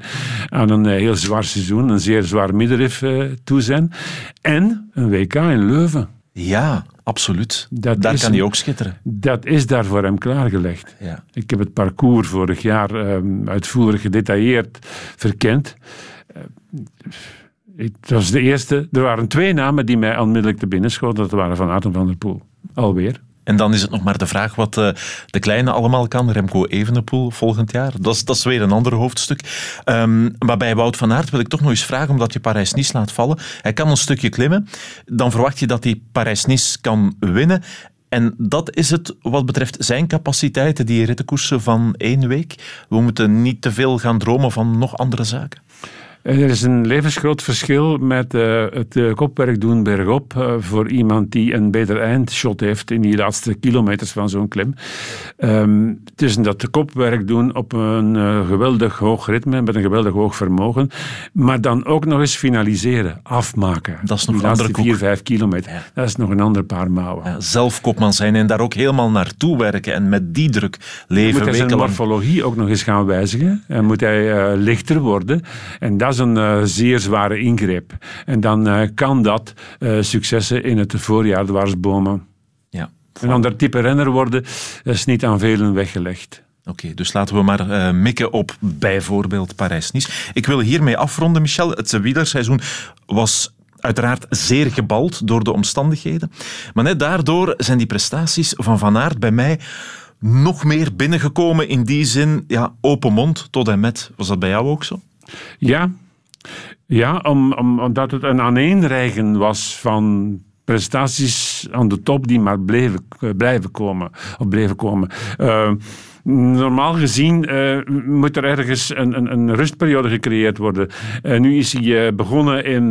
aan een heel zwaar seizoen, een zeer zwaar middenrif uh, toe zijn. En een WK in Leuven. Ja, absoluut. Dat daar kan hij ook schitteren. Dat is daar voor hem klaargelegd. Ja. Ik heb het parcours vorig jaar um, uitvoerig gedetailleerd verkend. Uh, het was de eerste. Er waren twee namen die mij onmiddellijk te binnen schoten. Dat waren Van Aert en Van der Poel. Alweer. En dan is het nog maar de vraag wat uh, de kleine allemaal kan. Remco Evenepoel volgend jaar. Dat is, dat is weer een ander hoofdstuk. Um, maar bij Wout van Aert wil ik toch nog eens vragen, omdat je Parijs-Nice laat vallen. Hij kan een stukje klimmen. Dan verwacht je dat hij Parijs-Nice kan winnen. En dat is het wat betreft zijn capaciteiten, die rittenkoersen van één week. We moeten niet te veel gaan dromen van nog andere zaken. Er is een levensgroot verschil met uh, het uh, kopwerk doen bergop uh, voor iemand die een beter eindshot heeft in die laatste kilometers van zo'n klim. Um, tussen dat kopwerk doen op een geweldig hoog ritme, met een geweldig hoog vermogen, maar dan ook nog eens finaliseren, afmaken. Dat is nog een andere vier, vijf kilometer. Ja. Dat is nog een ander paar mouwen. Ja, zelf kopman zijn en daar ook helemaal naartoe werken en met die druk leven. Moet hij zijn morfologie ook nog eens gaan wijzigen en moet hij lichter worden en dat is een uh, zeer zware ingreep. En dan uh, kan dat uh, successen in het voorjaar dwarsbomen. Ja. Een ander type renner worden is niet aan velen weggelegd. Oké, okay, dus laten we maar uh, mikken op bijvoorbeeld Parijs-Nice. Ik wil hiermee afronden, Michel. Het wielerseizoen was uiteraard zeer gebald door de omstandigheden. Maar net daardoor zijn die prestaties van Van Aert bij mij nog meer binnengekomen. In die zin, ja, open mond tot en met. Was dat bij jou ook zo? Ja, ja, om, om, omdat het een aaneenreigen was van prestaties aan de top die maar bleven, blijven komen. Of bleven komen. Uh, normaal gezien uh, moet er ergens een, een, een, rustperiode gecreëerd worden. Uh, nu is hij begonnen in,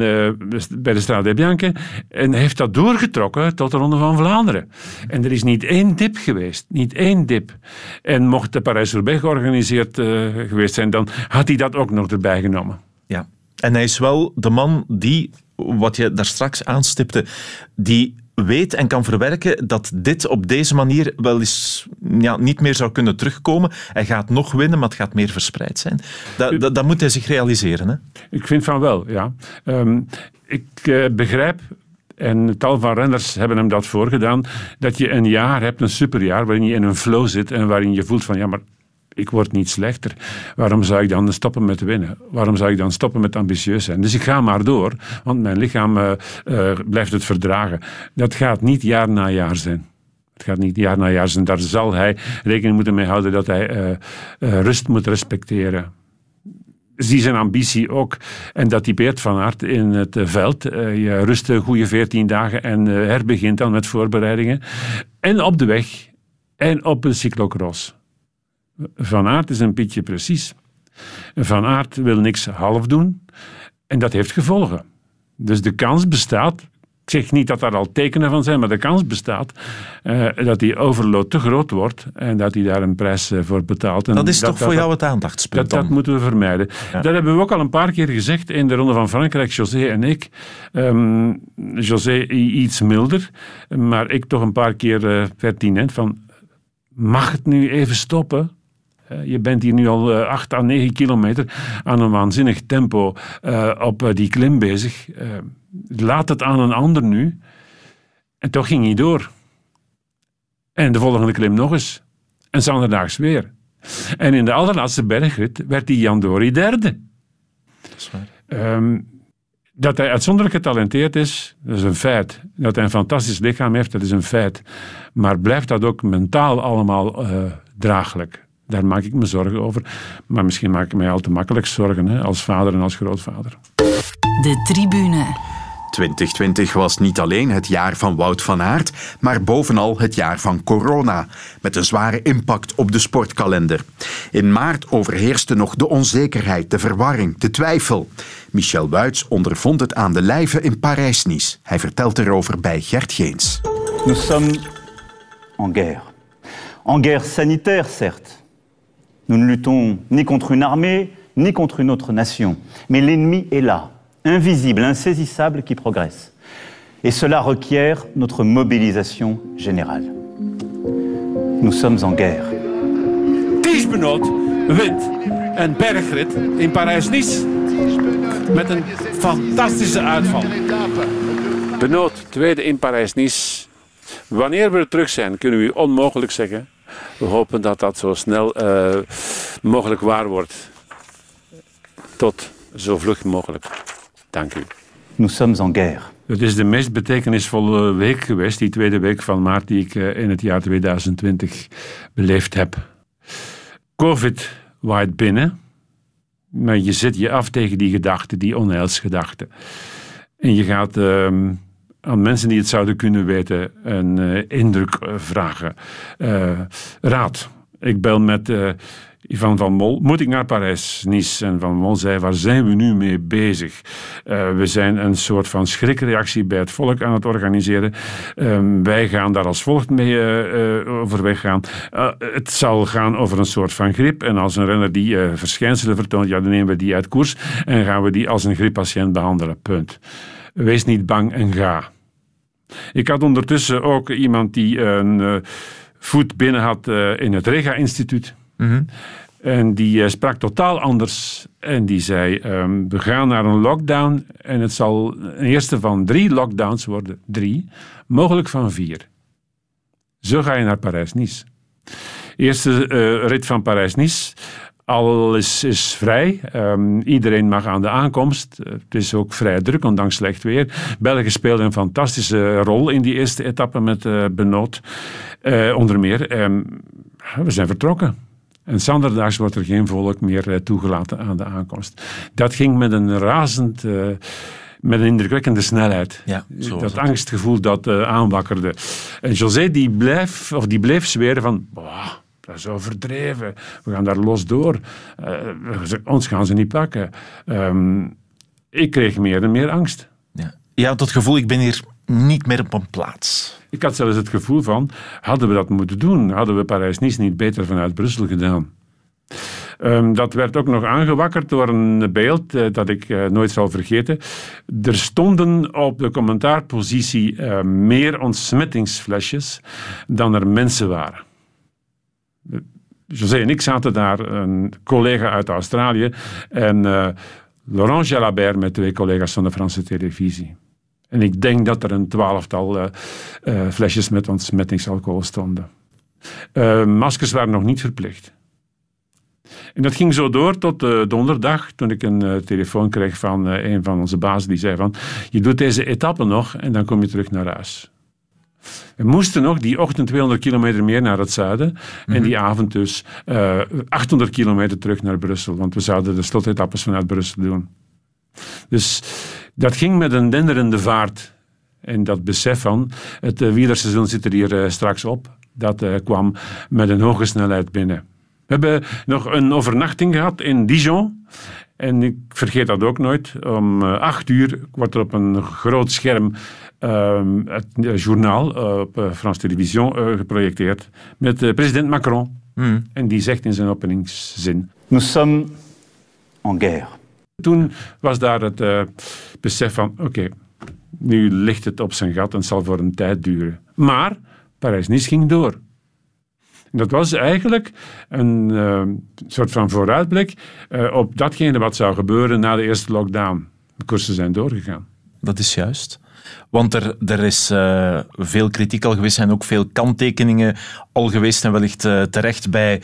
bij de Strade Bianche en heeft dat doorgetrokken tot de Ronde van Vlaanderen. En er is niet één dip geweest. Niet één dip. En mocht de Parijs-Roubaix georganiseerd geweest zijn, dan had hij dat ook nog erbij genomen. Ja, en hij is wel de man die, wat je daar straks aanstipte, die weet en kan verwerken dat dit op deze manier wel eens ja, niet meer zou kunnen terugkomen. Hij gaat nog winnen, maar het gaat meer verspreid zijn. Dat, dat, moet hij zich realiseren. Hè? Ik vind van wel, ja. Um, ik uh, begrijp en tal van renners hebben hem dat voorgedaan. Dat je een jaar hebt, een superjaar, waarin je in een flow zit en waarin je voelt van ja, maar ik word niet slechter. Waarom zou ik dan stoppen met winnen? Waarom zou ik dan stoppen met ambitieus zijn? Dus ik ga maar door, want mijn lichaam uh, uh, blijft het verdragen. Dat gaat niet jaar na jaar zijn. Het gaat niet jaar na jaar zijn. Daar zal hij rekening moeten mee houden dat hij uh, rust moet respecteren zie zijn ambitie ook. En dat typeert Van Aert in het veld. je rust een goede veertien dagen en herbegint dan met voorbereidingen. En op de weg. En op een cyclocross. Van Aert is een beetje precies. Van Aert wil niks half doen en dat heeft gevolgen. Dus de kans bestaat, ik zeg niet dat daar al tekenen van zijn, maar de kans bestaat uh, dat die overload te groot wordt en dat hij daar een prijs uh, voor betaalt. En dat is toch voor jou het aandachtspunt? Dat, dat moeten we vermijden. Ja. Dat hebben we ook al een paar keer gezegd in de Ronde van Frankrijk, José en ik. Um, José iets milder, maar ik toch een paar keer uh, pertinent van mag het nu even stoppen? Uh, je bent hier nu al uh, 8 à 9 kilometer aan een waanzinnig tempo uh, op die klim bezig. laat het aan een ander nu. En toch ging hij door. En de volgende klim nog eens. En zanderdaags weer. En in de allerlaatste bergrit werd die Jan Dori derde. Dat is waar. Um, dat hij uitzonderlijk getalenteerd is, dat is een feit. Dat hij een fantastisch lichaam heeft, dat is een feit. Maar blijft dat ook mentaal allemaal draaglijk? Daar maak ik me zorgen over. Maar misschien maak ik mij al te makkelijk zorgen hè, als vader en als grootvader. De tribune. 2020 was niet alleen het jaar van Wout van Aert, maar bovenal het jaar van corona, met een zware impact op de sportkalender. In maart overheerste nog de onzekerheid, de verwarring, de twijfel. Michel Wuits ondervond het aan de lijve in Parijs-Nice. Hij vertelt erover bij Gert Geens. Nous sommes en guerre. En guerre sanitaire, certes. Nous ne luttons ni contre une armée, ni contre une autre nation. Mais l'ennemi est là, invisible, insaisissable, qui progresse. Et cela requiert notre mobilisation générale. Nous sommes en guerre. Ties Benoot wint een bergrit in Parijs-Nice. Met een fantastische uitval. Benoot, tweede in Parijs-Nice. Wanneer we er terug zijn, kunnen we u onmogelijk zeggen. We hopen dat dat zo snel uh, mogelijk waar wordt. Tot zo vlug mogelijk. Dank u. Nous sommes en guerre. Het is de meest betekenisvolle week geweest, die tweede week van maart die ik uh, in het jaar 2020 beleefd heb. Covid waait binnen, maar je zet je af tegen die gedachten, die onheilsgedachten. En je gaat uh, aan mensen die het zouden kunnen weten een uh, indruk vragen. Uh, raad. Ik bel met uh, Ivan van Mol. Moet ik naar Parijs, Nice? En Van Mol zei, waar zijn we nu mee bezig? we zijn een soort van schrikreactie bij het volk aan het organiseren. Um, wij gaan daar als volgt mee overweg gaan. het zal gaan over een soort van griep. En als een renner die verschijnselen vertoont, ja, dan nemen we die uit koers. En gaan we die als een grieppatiënt behandelen. Punt. Wees niet bang en ga. Ik had ondertussen ook iemand die een uh, voet binnen had uh, in het Rega-instituut. Mm -hmm. En die uh, sprak totaal anders. En die zei: um, We gaan naar een lockdown. En het zal een eerste van drie lockdowns worden. Drie, mogelijk van vier. Zo ga je naar Parijs-Nice. Eerste rit van Parijs-Nice. Alles is vrij. Um, iedereen mag aan de aankomst. Het is ook vrij druk, ondanks slecht weer. België speelde een fantastische rol in die eerste etappe met uh, Benoot. Uh, onder meer. Um, we zijn vertrokken. En zanderdaags wordt er geen volk meer toegelaten aan de aankomst. Dat ging met een razend met een indrukwekkende snelheid. Ja, dat angstgevoel dat uh, aanwakkerde. En José die bleef, of die bleef zweren van... Boah, dat is overdreven. We gaan daar los door. Uh, ons gaan ze niet pakken. Um, ik kreeg meer en meer angst. Ja. Je had het gevoel, ik ben hier niet meer op een plaats. Ik had zelfs het gevoel van, hadden we dat moeten doen? Hadden we Parijs-Nice niet beter vanuit Brussel gedaan? Ehm, dat werd ook nog aangewakkerd door een beeld eh, dat ik eh, nooit zal vergeten. Er stonden op de commentaarpositie eh, meer ontsmettingsflesjes dan er mensen waren. José en ik zaten daar, een collega uit Australië en Laurent Jalabert met twee collega's van de Franse televisie. En ik denk dat er een twaalftal uh, uh, flesjes met ontsmettingsalcohol stonden. Uh, maskers waren nog niet verplicht. En dat ging zo door tot donderdag, toen ik een telefoon kreeg van een van onze bazen die zei van je doet deze etappe nog en dan kom je terug naar huis. We moesten nog die ochtend 200 kilometer meer naar het zuiden en Mhm. die avond dus 800 kilometer terug naar Brussel, want we zouden de slotetappes vanuit Brussel doen. Dus dat ging met een denderende vaart. En dat besef van, het uh, wielerseizoen zit er hier uh, straks op, dat uh, kwam met een hoge snelheid binnen. We hebben nog een overnachting gehad in Dijon. En ik vergeet dat ook nooit. Om acht uur wordt er op een groot scherm het journaal op France Television geprojecteerd met president Macron. Mm. En die zegt in zijn openingszin... Nous sommes en guerre. Toen was daar het uh, besef van, oké, okay, nu ligt het op zijn gat en het zal voor een tijd duren. Maar Parijs-Nice ging door. En dat was eigenlijk een uh, soort van vooruitblik uh, op datgene wat zou gebeuren na de eerste lockdown. De koersen zijn doorgegaan. Dat is juist. Want er, er is uh, veel kritiek al geweest en ook veel kanttekeningen al geweest en wellicht terecht bij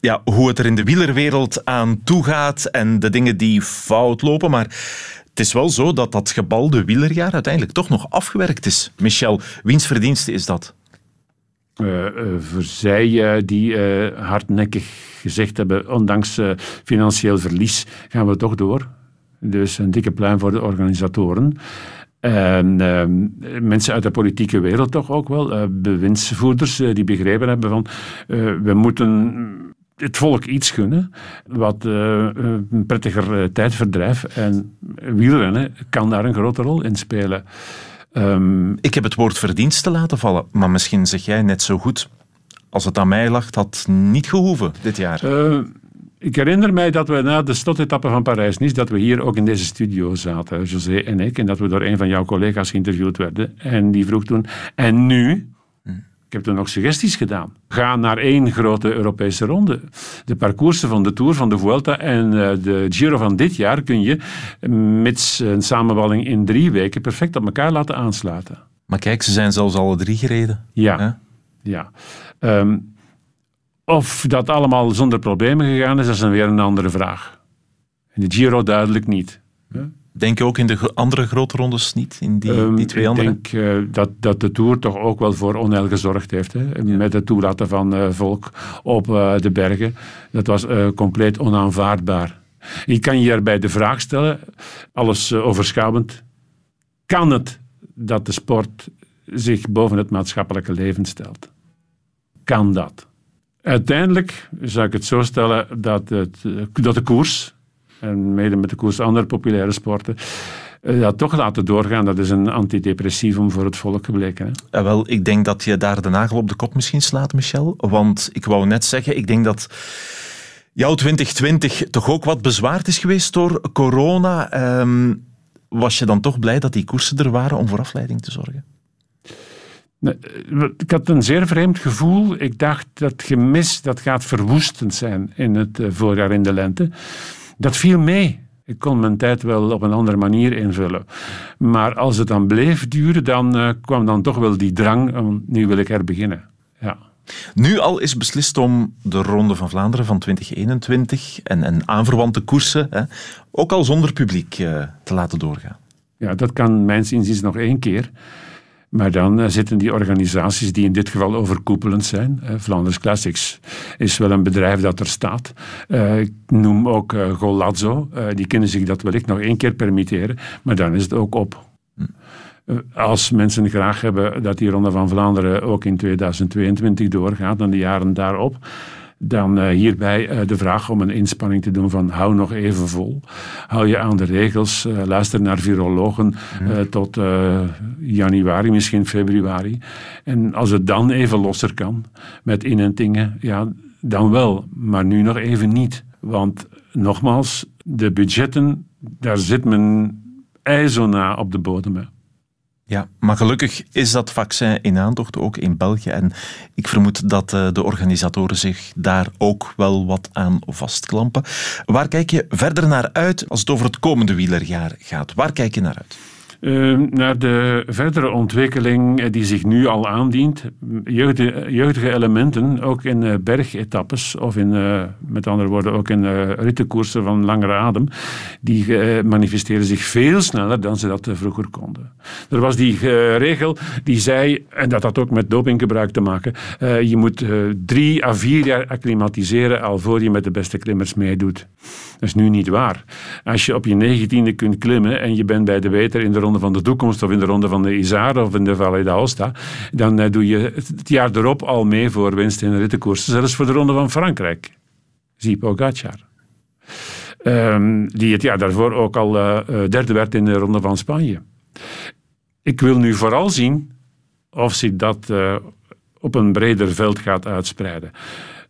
ja, hoe het er in de wielerwereld aan toe gaat en de dingen die fout lopen. Maar het is wel zo dat dat gebalde wielerjaar uiteindelijk toch nog afgewerkt is. Michel, wiens verdienste is dat? Uh, voor zij die hardnekkig gezegd hebben, ondanks financieel verlies gaan we toch door. Dus een dikke pluim voor de organisatoren. En mensen uit de politieke wereld toch ook wel, bewindsvoerders die begrepen hebben van we moeten het volk iets gunnen wat uh, een prettiger uh, tijdverdrijf. En wielrennen kan daar een grote rol in spelen. Um, ik heb het woord verdienste laten vallen, maar misschien zeg jij net zo goed. Als het aan mij lag, had niet gehoeven dit jaar. Ik herinner mij dat we na de slotetappe van Parijs-Nice, dat we hier ook in deze studio zaten, José en ik, en dat we door een van jouw collega's geïnterviewd werden. En die vroeg toen, en nu? Ik heb toen nog suggesties gedaan. Ga naar één grote Europese ronde. De parcoursen van de Tour, van de Vuelta en uh, de Giro van dit jaar kun je, mits een samenballing in drie weken, perfect op elkaar laten aansluiten. Maar kijk, ze zijn zelfs alle drie gereden. Ja. Hè? ja. Um, of dat allemaal zonder problemen gegaan is, dat is dan weer een andere vraag. In de Giro duidelijk niet. Hè? Denk je ook in de andere grote rondes niet, in die, um, die twee andere? Ik denk uh, dat, dat de Tour toch ook wel voor onheil gezorgd heeft. Hè? Ja. Met het toelaten van uh, volk op uh, de bergen. Dat was compleet onaanvaardbaar. Ik kan je erbij de vraag stellen, alles overschouwend. Kan het dat de sport zich boven het maatschappelijke leven stelt? Kan dat? Uiteindelijk zou ik het zo stellen dat, het, dat de koers en mede met de koers andere populaire sporten, dat toch laten doorgaan, dat is een antidepressivum voor het volk gebleken. Wel, ik denk dat je daar de nagel op de kop misschien slaat, Michel. Want ik wou net zeggen, ik denk dat jouw 2020 toch ook wat bezwaard is geweest door corona. Um, was je dan toch blij dat die koersen er waren om voor afleiding te zorgen? Ik had een zeer vreemd gevoel. Ik dacht dat gemis dat gaat verwoestend zijn in het voorjaar in de lente. Dat viel mee. Ik kon mijn tijd wel op een andere manier invullen. Maar als het dan bleef duren, dan uh, kwam dan toch wel die drang. Um, nu wil ik herbeginnen. Ja. Nu al is beslist om de Ronde van Vlaanderen van 2021 en, en aanverwante koersen, hè, ook al zonder publiek, uh, te laten doorgaan. Ja, dat kan mijns inziens nog één keer. Maar dan uh, zitten die organisaties die in dit geval overkoepelend zijn. Uh, Flanders Classics is wel een bedrijf dat er staat. Uh, ik noem ook Golazzo. die kunnen zich dat wellicht nog één keer permitteren. Maar dan is het ook op. Hm. Als mensen graag hebben dat die Ronde van Vlaanderen ook in 2022 doorgaat en de jaren daarop, dan uh, hierbij uh, de vraag om een inspanning te doen van hou nog even vol. Hou je aan de regels, uh, luister naar virologen mm. tot januari, misschien februari. En als het dan even losser kan met inentingen, ja, dan wel, maar nu nog even niet. Want nogmaals, de budgetten, daar zit men ijzona op de bodem. Ja, maar gelukkig is dat vaccin in aantocht, ook in België. En ik vermoed dat eh, de organisatoren zich daar ook wel wat aan vastklampen. Waar kijk je verder naar uit als het over het komende wielerjaar gaat? Waar kijk je naar uit? Eh, naar de verdere ontwikkeling eh, die zich nu al aandient. Jeugdige, jeugdige elementen, ook in eh, bergetappes of in, eh, met andere woorden, ook in rittenkoersen van langere adem, die manifesteren zich veel sneller dan ze dat vroeger konden. Er was die regel die zei, en dat had ook met dopinggebruik te maken, je moet drie à vier jaar acclimatiseren alvorens je met de beste klimmers meedoet. Dat is nu niet waar. Als je op je negentiende kunt klimmen en je bent bij de Weter in de Van de Toekomst of in de Ronde van de Isar of in de Valle d'Aosta, dan eh, doe je het jaar erop al mee voor winst in rittenkoersen, zelfs voor de Ronde van Frankrijk. Zie Pogacar. Ehm, die het jaar daarvoor ook al eh, eh, derde werd in de Ronde van Spanje. Ik wil nu vooral zien of zich dat op een breder veld gaat uitspreiden.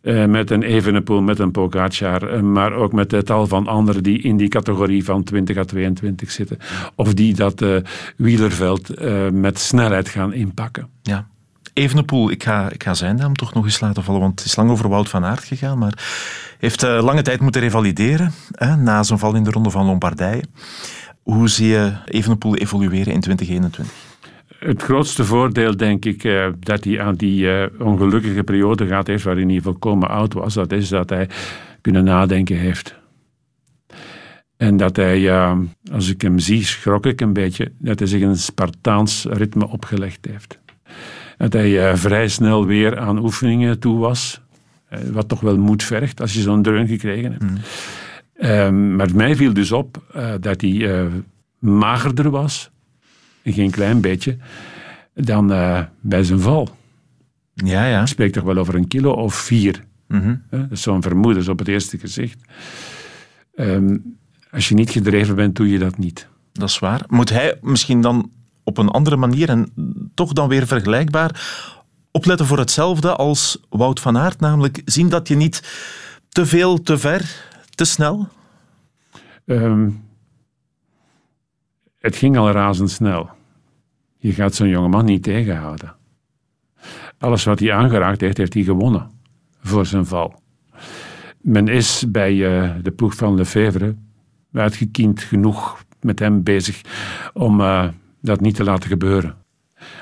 Eh, met een Evenepoel, met een Pogacar, eh, maar ook met het tal van anderen die in die categorie van 20 à 22 zitten. Of die dat eh, wielerveld met snelheid gaan inpakken. Ja. Evenepoel, ik ga, ik ga zijn naam toch nog eens laten vallen, want het is lang over Wout van Aert gegaan, maar heeft lange tijd moeten revalideren hè, na zijn val in de Ronde van Lombardije. Hoe zie je Evenepoel evolueren in 2021? Het grootste voordeel, denk ik, eh, dat hij aan die eh, ongelukkige periode gehad heeft, waarin hij volkomen oud was, dat is dat hij kunnen nadenken heeft. En dat hij, eh, als ik hem zie, schrok ik een beetje, dat hij zich een Spartaans ritme opgelegd heeft. Dat hij vrij snel weer aan oefeningen toe was, wat toch wel moed vergt als je zo'n dreun gekregen hebt. Ehm, maar mij viel dus op dat hij magerder was, geen klein beetje, dan eh, bij zijn val. Ja, ja. Ik spreek toch wel over een kilo of vier. Mhm. Dat is zo'n vermoeden op het eerste gezicht. Ehm, als je niet gedreven bent, doe je dat niet. Dat is waar. Moet hij misschien dan op een andere manier en toch dan weer vergelijkbaar opletten voor hetzelfde als Wout van Aert, namelijk zien dat je niet te veel, te ver, te snel? Ehm, het ging al razendsnel. Je gaat zo'n jongeman niet tegenhouden. Alles wat hij aangeraakt heeft, heeft hij gewonnen voor zijn val. Men is bij eh, de ploeg van Lefevre uitgekiend genoeg met hem bezig om eh, dat niet te laten gebeuren.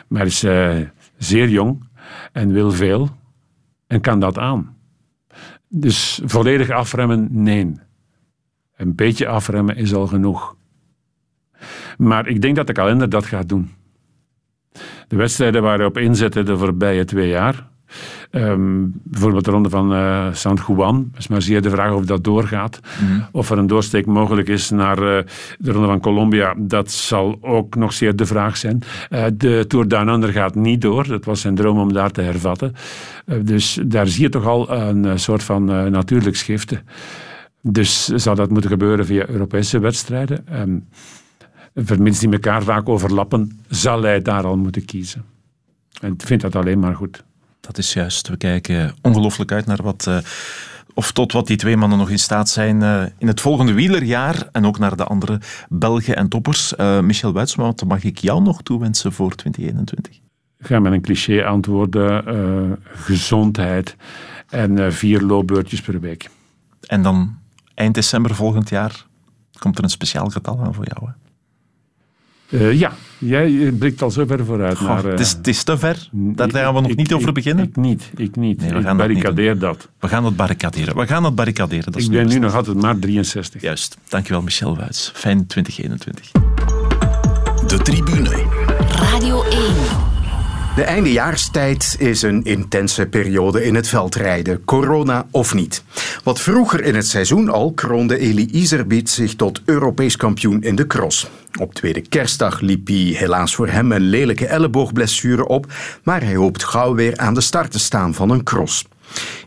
Maar hij is eh, zeer jong en wil veel en kan dat aan. Dus volledig afremmen, nee. Een beetje afremmen is al genoeg. Maar ik denk dat de kalender dat gaat doen. De wedstrijden waar hij op inzette de voorbije twee jaar. ehm, bijvoorbeeld de ronde van eh, San Juan. is maar zeer de vraag of dat doorgaat. Of er een doorsteek mogelijk is naar eh, de ronde van Colombia. Dat zal ook nog zeer de vraag zijn. Eh, de Tour Down Under gaat niet door. Dat was zijn droom om daar te hervatten. Dus daar zie je toch al een soort van natuurlijk schifte. Dus zou dat moeten gebeuren via Europese wedstrijden? Ehm, vermits die elkaar vaak overlappen, zal hij daar al moeten kiezen. En ik vind dat alleen maar goed. Dat is juist. We kijken ongelooflijk uit naar wat, eh, of tot wat die twee mannen nog in staat zijn eh, in het volgende wielerjaar. En ook naar de andere Belgen en toppers. Eh, Michel Wuitsma, wat mag ik jou nog toewensen voor 2021? Ik ga met een cliché antwoorden. gezondheid en vier loopbeurtjes per week. En dan eind december volgend jaar komt er een speciaal getal aan voor jou. Hè? Eh, ja, jij blikt al zo ver vooruit. Goh, naar, eh, het, is, het is te ver. Daar gaan we nog ik- niet over beginnen. Ik niet, ik niet. Nee, we ik gaan dat niet barricadeer dat. We gaan het barricaderen. We gaan het barricaderen. Dat is Ik ben nu nog altijd maar 63. Juist. Dankjewel, Michel Wuits. Fijn 2021. De tribune. Radio 1. De eindejaarstijd is een intense periode in het veldrijden, corona of niet. Wat vroeger in het seizoen al kroonde Eli Iserbiet zich tot Europees kampioen in de cross. Op tweede kerstdag liep hij helaas voor hem een lelijke elleboogblessure op, maar hij hoopt gauw weer aan de start te staan van een cross.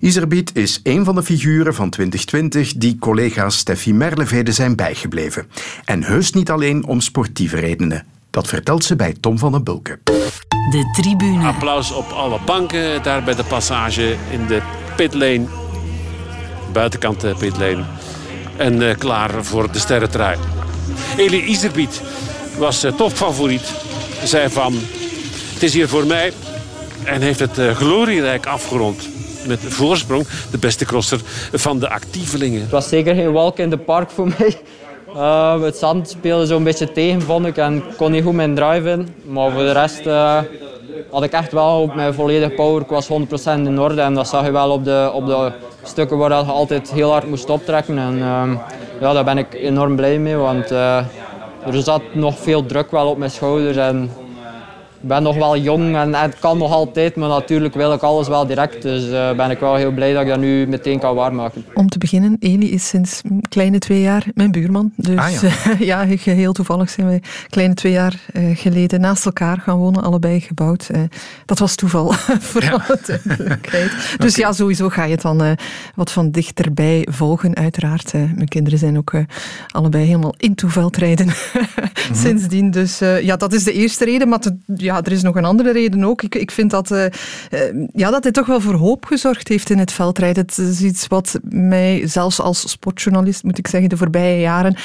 Iserbiet is een van de figuren van 2020 die collega's Steffi Merlevede zijn bijgebleven. En heus niet alleen om sportieve redenen. Dat vertelt ze bij Tom van den Bulke. De tribune. Applaus op alle banken daar bij de passage in de pitlane. buitenkant uh, pitlane. En klaar voor de sterrentrui. Eli Iserbiet was topfavoriet. Zei van, het is hier voor mij. En heeft het glorierijk afgerond met voorsprong de beste crosser van de actievelingen. Het was zeker geen walk in the park voor mij. Uh, het zand speelde zo'n beetje tegen, vond ik. En kon niet goed mijn drive in. Maar voor de rest uh, had ik echt wel op mijn volledige power. Ik was 100% in orde. En dat zag je wel op de, op de stukken waar je altijd heel hard moest optrekken. En uh, ja, daar ben ik enorm blij mee. Want er zat nog veel druk wel op mijn schouders. En ben nog wel jong en, het kan nog altijd, maar natuurlijk wil ik alles wel direct. Dus uh, ben ik wel heel blij dat ik dat nu meteen kan waarmaken. Om te beginnen, Eli is sinds een kleine twee jaar mijn buurman. Dus ah, ja. ja, heel toevallig zijn wij kleine twee jaar uh, geleden naast elkaar gaan wonen, allebei gebouwd. Uh, dat was toeval, voor ja. alle duidelijkheid. Dus okay. ja, sowieso ga je het dan wat van dichterbij volgen, uiteraard. mijn kinderen zijn ook allebei helemaal in toeveldrijden mm -hmm. sindsdien. Dus ja, dat is de eerste reden. Maar te, ja, ja, er is nog een andere reden ook. Ik, ik vind dat, uh, ja, dat hij toch wel voor hoop gezorgd heeft in het veldrijden. Het is iets wat mij, zelfs als sportjournalist, moet ik zeggen, de voorbije jaren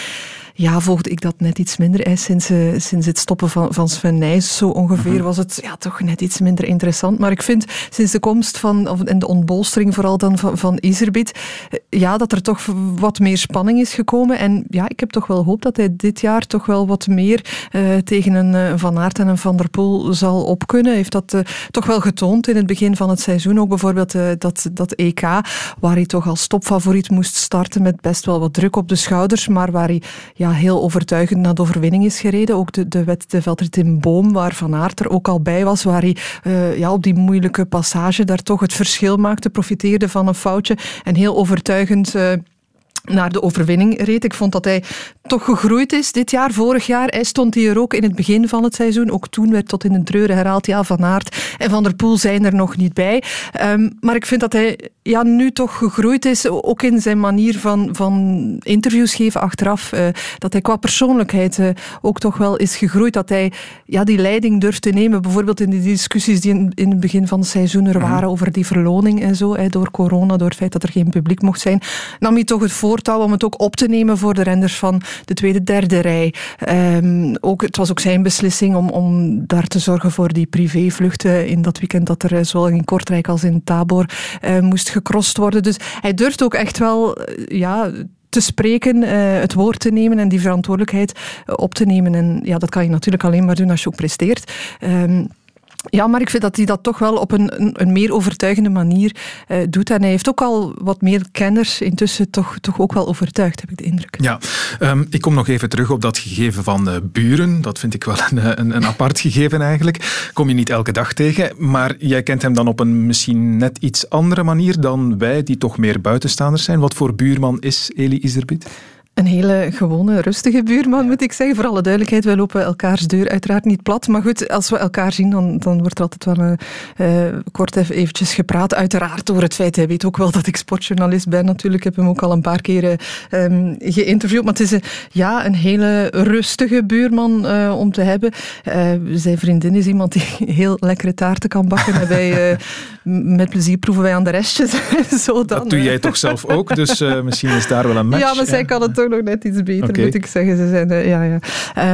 ja, volgde ik dat net iets minder. Sinds, uh, sinds het stoppen van, van Sven Nijs, zo ongeveer, mhm. was het ja, toch net iets minder interessant. Maar ik vind sinds de komst van, of, en de ontbolstering vooral dan van, van Iserbiet, uh, ja, dat er toch wat meer spanning is gekomen. En ja, ik heb toch wel hoop dat hij dit jaar toch wel wat meer uh, tegen een Van Aert en een Van der Poel zal opkunnen. Hij heeft dat toch wel getoond in het begin van het seizoen. Ook bijvoorbeeld dat, dat EK, waar hij toch als topfavoriet moest starten met best wel wat druk op de schouders, maar waar hij ja, heel overtuigend naar de overwinning is gereden. Ook de, de, veldrit in Boom, waar Van Aert er ook al bij was, waar hij uh, ja, op die moeilijke passage daar toch het verschil maakte, profiteerde van een foutje en heel overtuigend... Uh, naar de overwinning reed. Ik vond dat hij toch gegroeid is dit jaar. Vorig jaar hij stond hij er ook in het begin van het seizoen. Ook toen werd tot in de treuren herhaald. Ja, Van Aert en Van der Poel zijn er nog niet bij. Um, maar ik vind dat hij ja, nu toch gegroeid is. Ook in zijn manier van, van interviews geven achteraf. Uh, dat hij qua persoonlijkheid uh, ook toch wel is gegroeid. Dat hij ja, die leiding durft te nemen. Bijvoorbeeld in de discussies die in, in het begin van het seizoen er waren. Mm. Over die verloning en zo. Door corona, door het feit dat er geen publiek mocht zijn. Nam hij toch het voortouw om het ook op te nemen voor de renders van de tweede, derde rij. Um, ook, het was ook zijn beslissing om, om daar te zorgen voor die privévluchten in dat weekend dat er eh, zowel in Kortrijk als in Tabor uh, moest gecrossed worden. Dus hij durft ook echt wel eh, ja, te spreken, uh, het woord te nemen en die verantwoordelijkheid op te nemen. En ja, dat kan je natuurlijk alleen maar doen als je ook presteert. Um, ja, maar ik vind dat hij dat toch wel op een, een, meer overtuigende manier uh, doet. En hij heeft ook al wat meer kenners intussen toch, toch ook wel overtuigd, heb ik de indruk. Ja, um, ik kom nog even terug op dat gegeven van uh, buren. Dat vind ik wel een, eh, een, een apart gegeven eigenlijk. Kom je niet elke dag tegen. Maar jij kent hem dan op een misschien net iets andere manier dan wij, die toch meer buitenstaanders zijn. Wat voor buurman is Eli Iserbiet? Een hele gewone, rustige buurman, moet ik zeggen. Voor alle duidelijkheid, wij lopen elkaars deur uiteraard niet plat. Maar goed, als we elkaar zien, dan, dan wordt er altijd wel uh, kort even eventjes gepraat. Uiteraard door het feit, hij weet ook wel dat ik sportjournalist ben natuurlijk. Ik heb hem ook al een paar keer um, geïnterviewd. Maar het is een, ja, een hele rustige buurman uh, om te hebben. Uh, zijn vriendin is iemand die heel lekkere taarten kan bakken. en wij, met plezier proeven wij aan de restjes. Zo dan, dat doe jij toch zelf ook, dus misschien is daar wel een match. Ja, maar zij kan het nog net iets beter, okay. moet ik zeggen. Ze zijn, ja, ja.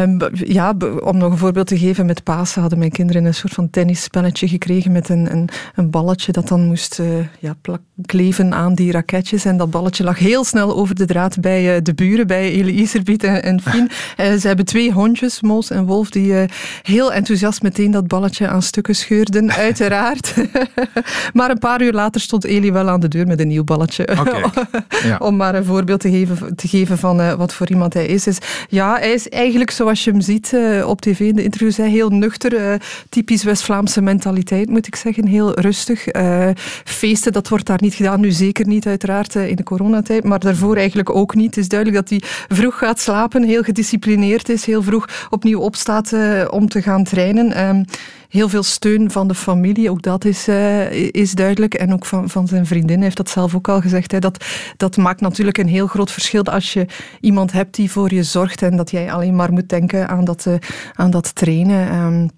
Um, ja, om nog een voorbeeld te geven, met Pasen hadden mijn kinderen een soort van tennisspelletje gekregen met een, een, een balletje dat dan moest uh, ja, plak, kleven aan die raketjes. En dat balletje lag heel snel over de draad bij uh, de buren, bij Elise en, en Fien. uh, ze hebben twee hondjes, Moos en Wolf, die heel enthousiast meteen dat balletje aan stukken scheurden, uiteraard. maar een paar uur later stond Eli wel aan de deur met een nieuw balletje. Okay. ja. Om maar een voorbeeld te geven, te geven van uh, wat voor iemand hij is. is. Ja, hij is eigenlijk zoals je hem ziet uh, op tv in de interviews, hij heel nuchter. Uh, typisch West-Vlaamse mentaliteit, moet ik zeggen. Heel rustig. feesten, dat wordt daar niet gedaan. Nu zeker niet, uiteraard, in de coronatijd. Maar daarvoor eigenlijk ook niet. Het is duidelijk dat hij vroeg gaat slapen, heel gedisciplineerd is, heel vroeg opnieuw opstaat om te gaan trainen. Heel veel steun van de familie, ook dat is, uh, is duidelijk. En ook van, van zijn vriendin heeft dat zelf ook al gezegd. Hè. Dat, dat maakt natuurlijk een heel groot verschil als je iemand hebt die voor je zorgt en dat jij alleen maar moet denken aan dat, uh, aan dat trainen. Um,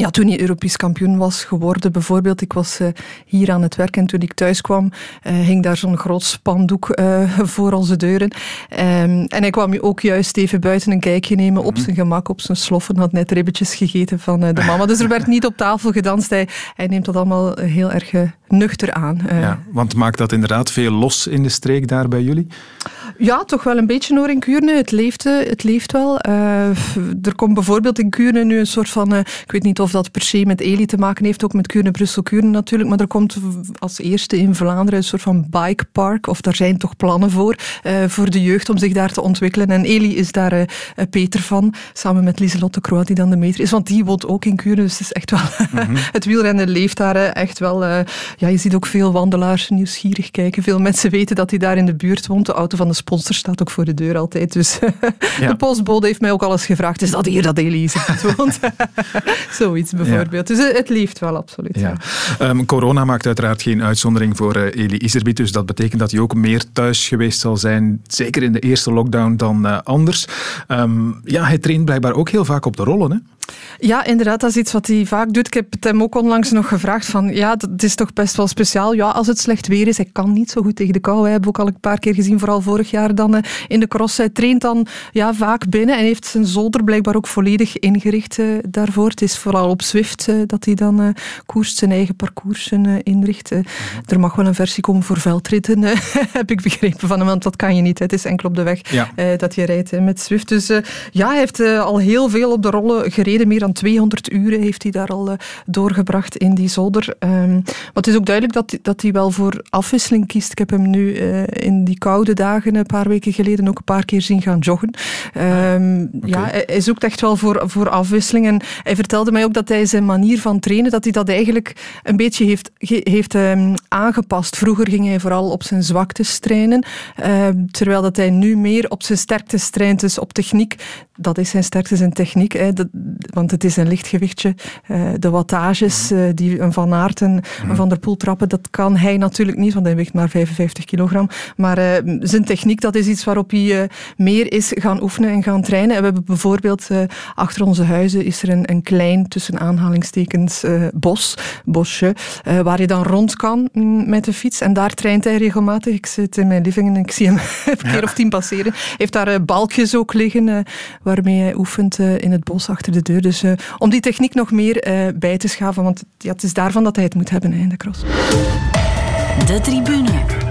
ja, toen hij Europees kampioen was geworden, bijvoorbeeld, ik was uh, hier aan het werk en toen ik thuis kwam, uh, hing daar zo'n groot spandoek uh, voor onze deuren. Um, en hij kwam ook juist even buiten een kijkje nemen op zijn gemak, op zijn sloffen, had net ribbetjes gegeten van de mama. Dus er werd niet op tafel gedanst. Hij, hij neemt dat allemaal heel erg nuchter aan. ja, want maakt dat inderdaad veel los in de streek daar bij jullie? Ja, toch wel een beetje hoor in Kuurne. Het leeft, het leeft wel. er komt bijvoorbeeld in Kuurne nu een soort van, ik weet niet of dat per se met Eli te maken heeft, ook met Kuurne, Brussel, Kuurne natuurlijk. Maar er komt als eerste in Vlaanderen een soort van bikepark, of daar zijn toch plannen voor, uh, voor de jeugd om zich daar te ontwikkelen. En Eli is daar Peter van, samen met Lieselotte Croix, die dan de meter is. Want die woont ook in Kuurne, dus het is echt wel... Mm -hmm. het wielrennen leeft daar echt wel... Ja, je ziet ook veel wandelaars nieuwsgierig kijken. Veel mensen weten dat hij daar in de buurt woont. De auto van de sponsor staat ook voor de deur altijd. Dus ja. de postbode heeft mij ook al eens gevraagd, is dat hier dat Eli is woont? Zoiets bijvoorbeeld. Dus het leeft wel, absoluut. Ja. Um, corona maakt uiteraard geen uitzondering voor uh, Eli Iserbiet, dus dat betekent dat hij ook meer thuis geweest zal zijn, zeker in de eerste lockdown dan uh, anders. Um, ja, hij traint blijkbaar ook heel vaak op de rollen, hè? Ja, inderdaad, dat is iets wat hij vaak doet. Ik heb het hem ook onlangs nog gevraagd van, ja, dat is toch best wel speciaal. Ja, als het slecht weer is, hij kan niet zo goed tegen de kou. We hebben ook al een paar keer gezien, vooral vorig jaar dan uh, in de cross. Hij traint dan ja, vaak binnen en heeft zijn zolder blijkbaar ook volledig ingericht uh, daarvoor. Het is vooral op Zwift uh, dat hij dan koerst, zijn eigen parcoursen inricht. Er mag wel een versie komen voor veldritten, heb ik begrepen van hem, want dat kan je niet. Hè. Het is enkel op de weg ja. dat je rijdt met Zwift. Dus ja, hij heeft al heel veel op de rollen gereden meer dan 200 uren heeft hij daar al uh, doorgebracht in die zolder. Um, maar het is ook duidelijk dat, dat hij wel voor afwisseling kiest. Ik heb hem nu uh, in die koude dagen een paar weken geleden ook een paar keer zien gaan joggen. Um, okay. Ja, hij zoekt echt wel voor, voor afwisseling. En hij vertelde mij ook dat hij zijn manier van trainen, dat hij dat eigenlijk een beetje heeft, heeft um, aangepast. Vroeger ging hij vooral op zijn zwaktes trainen, terwijl dat hij nu meer op zijn sterktes traint, dus op techniek. Dat is zijn sterkte, zijn techniek. Hè. Dat, want het is een lichtgewichtje. Uh, de wattages uh, die een Van Aert en een Van der Poel trappen, dat kan hij natuurlijk niet, want hij weegt maar 55 kilogram. Maar uh, zijn techniek, dat is iets waarop hij meer is gaan oefenen en gaan trainen. En we hebben bijvoorbeeld achter onze huizen is er een, een klein, tussen aanhalingstekens, bos, bosje, waar je dan rond kan mm, met de fiets. En daar traint hij regelmatig. Ik zit in mijn living en ik zie hem een keer of tien passeren. Hij heeft daar balkjes ook liggen, waarmee hij oefent in het bos achter de deur. Dus uh, om die techniek nog meer uh, bij te schaven, want ja, het is daarvan dat hij het moet hebben hè, in de cross. De tribune.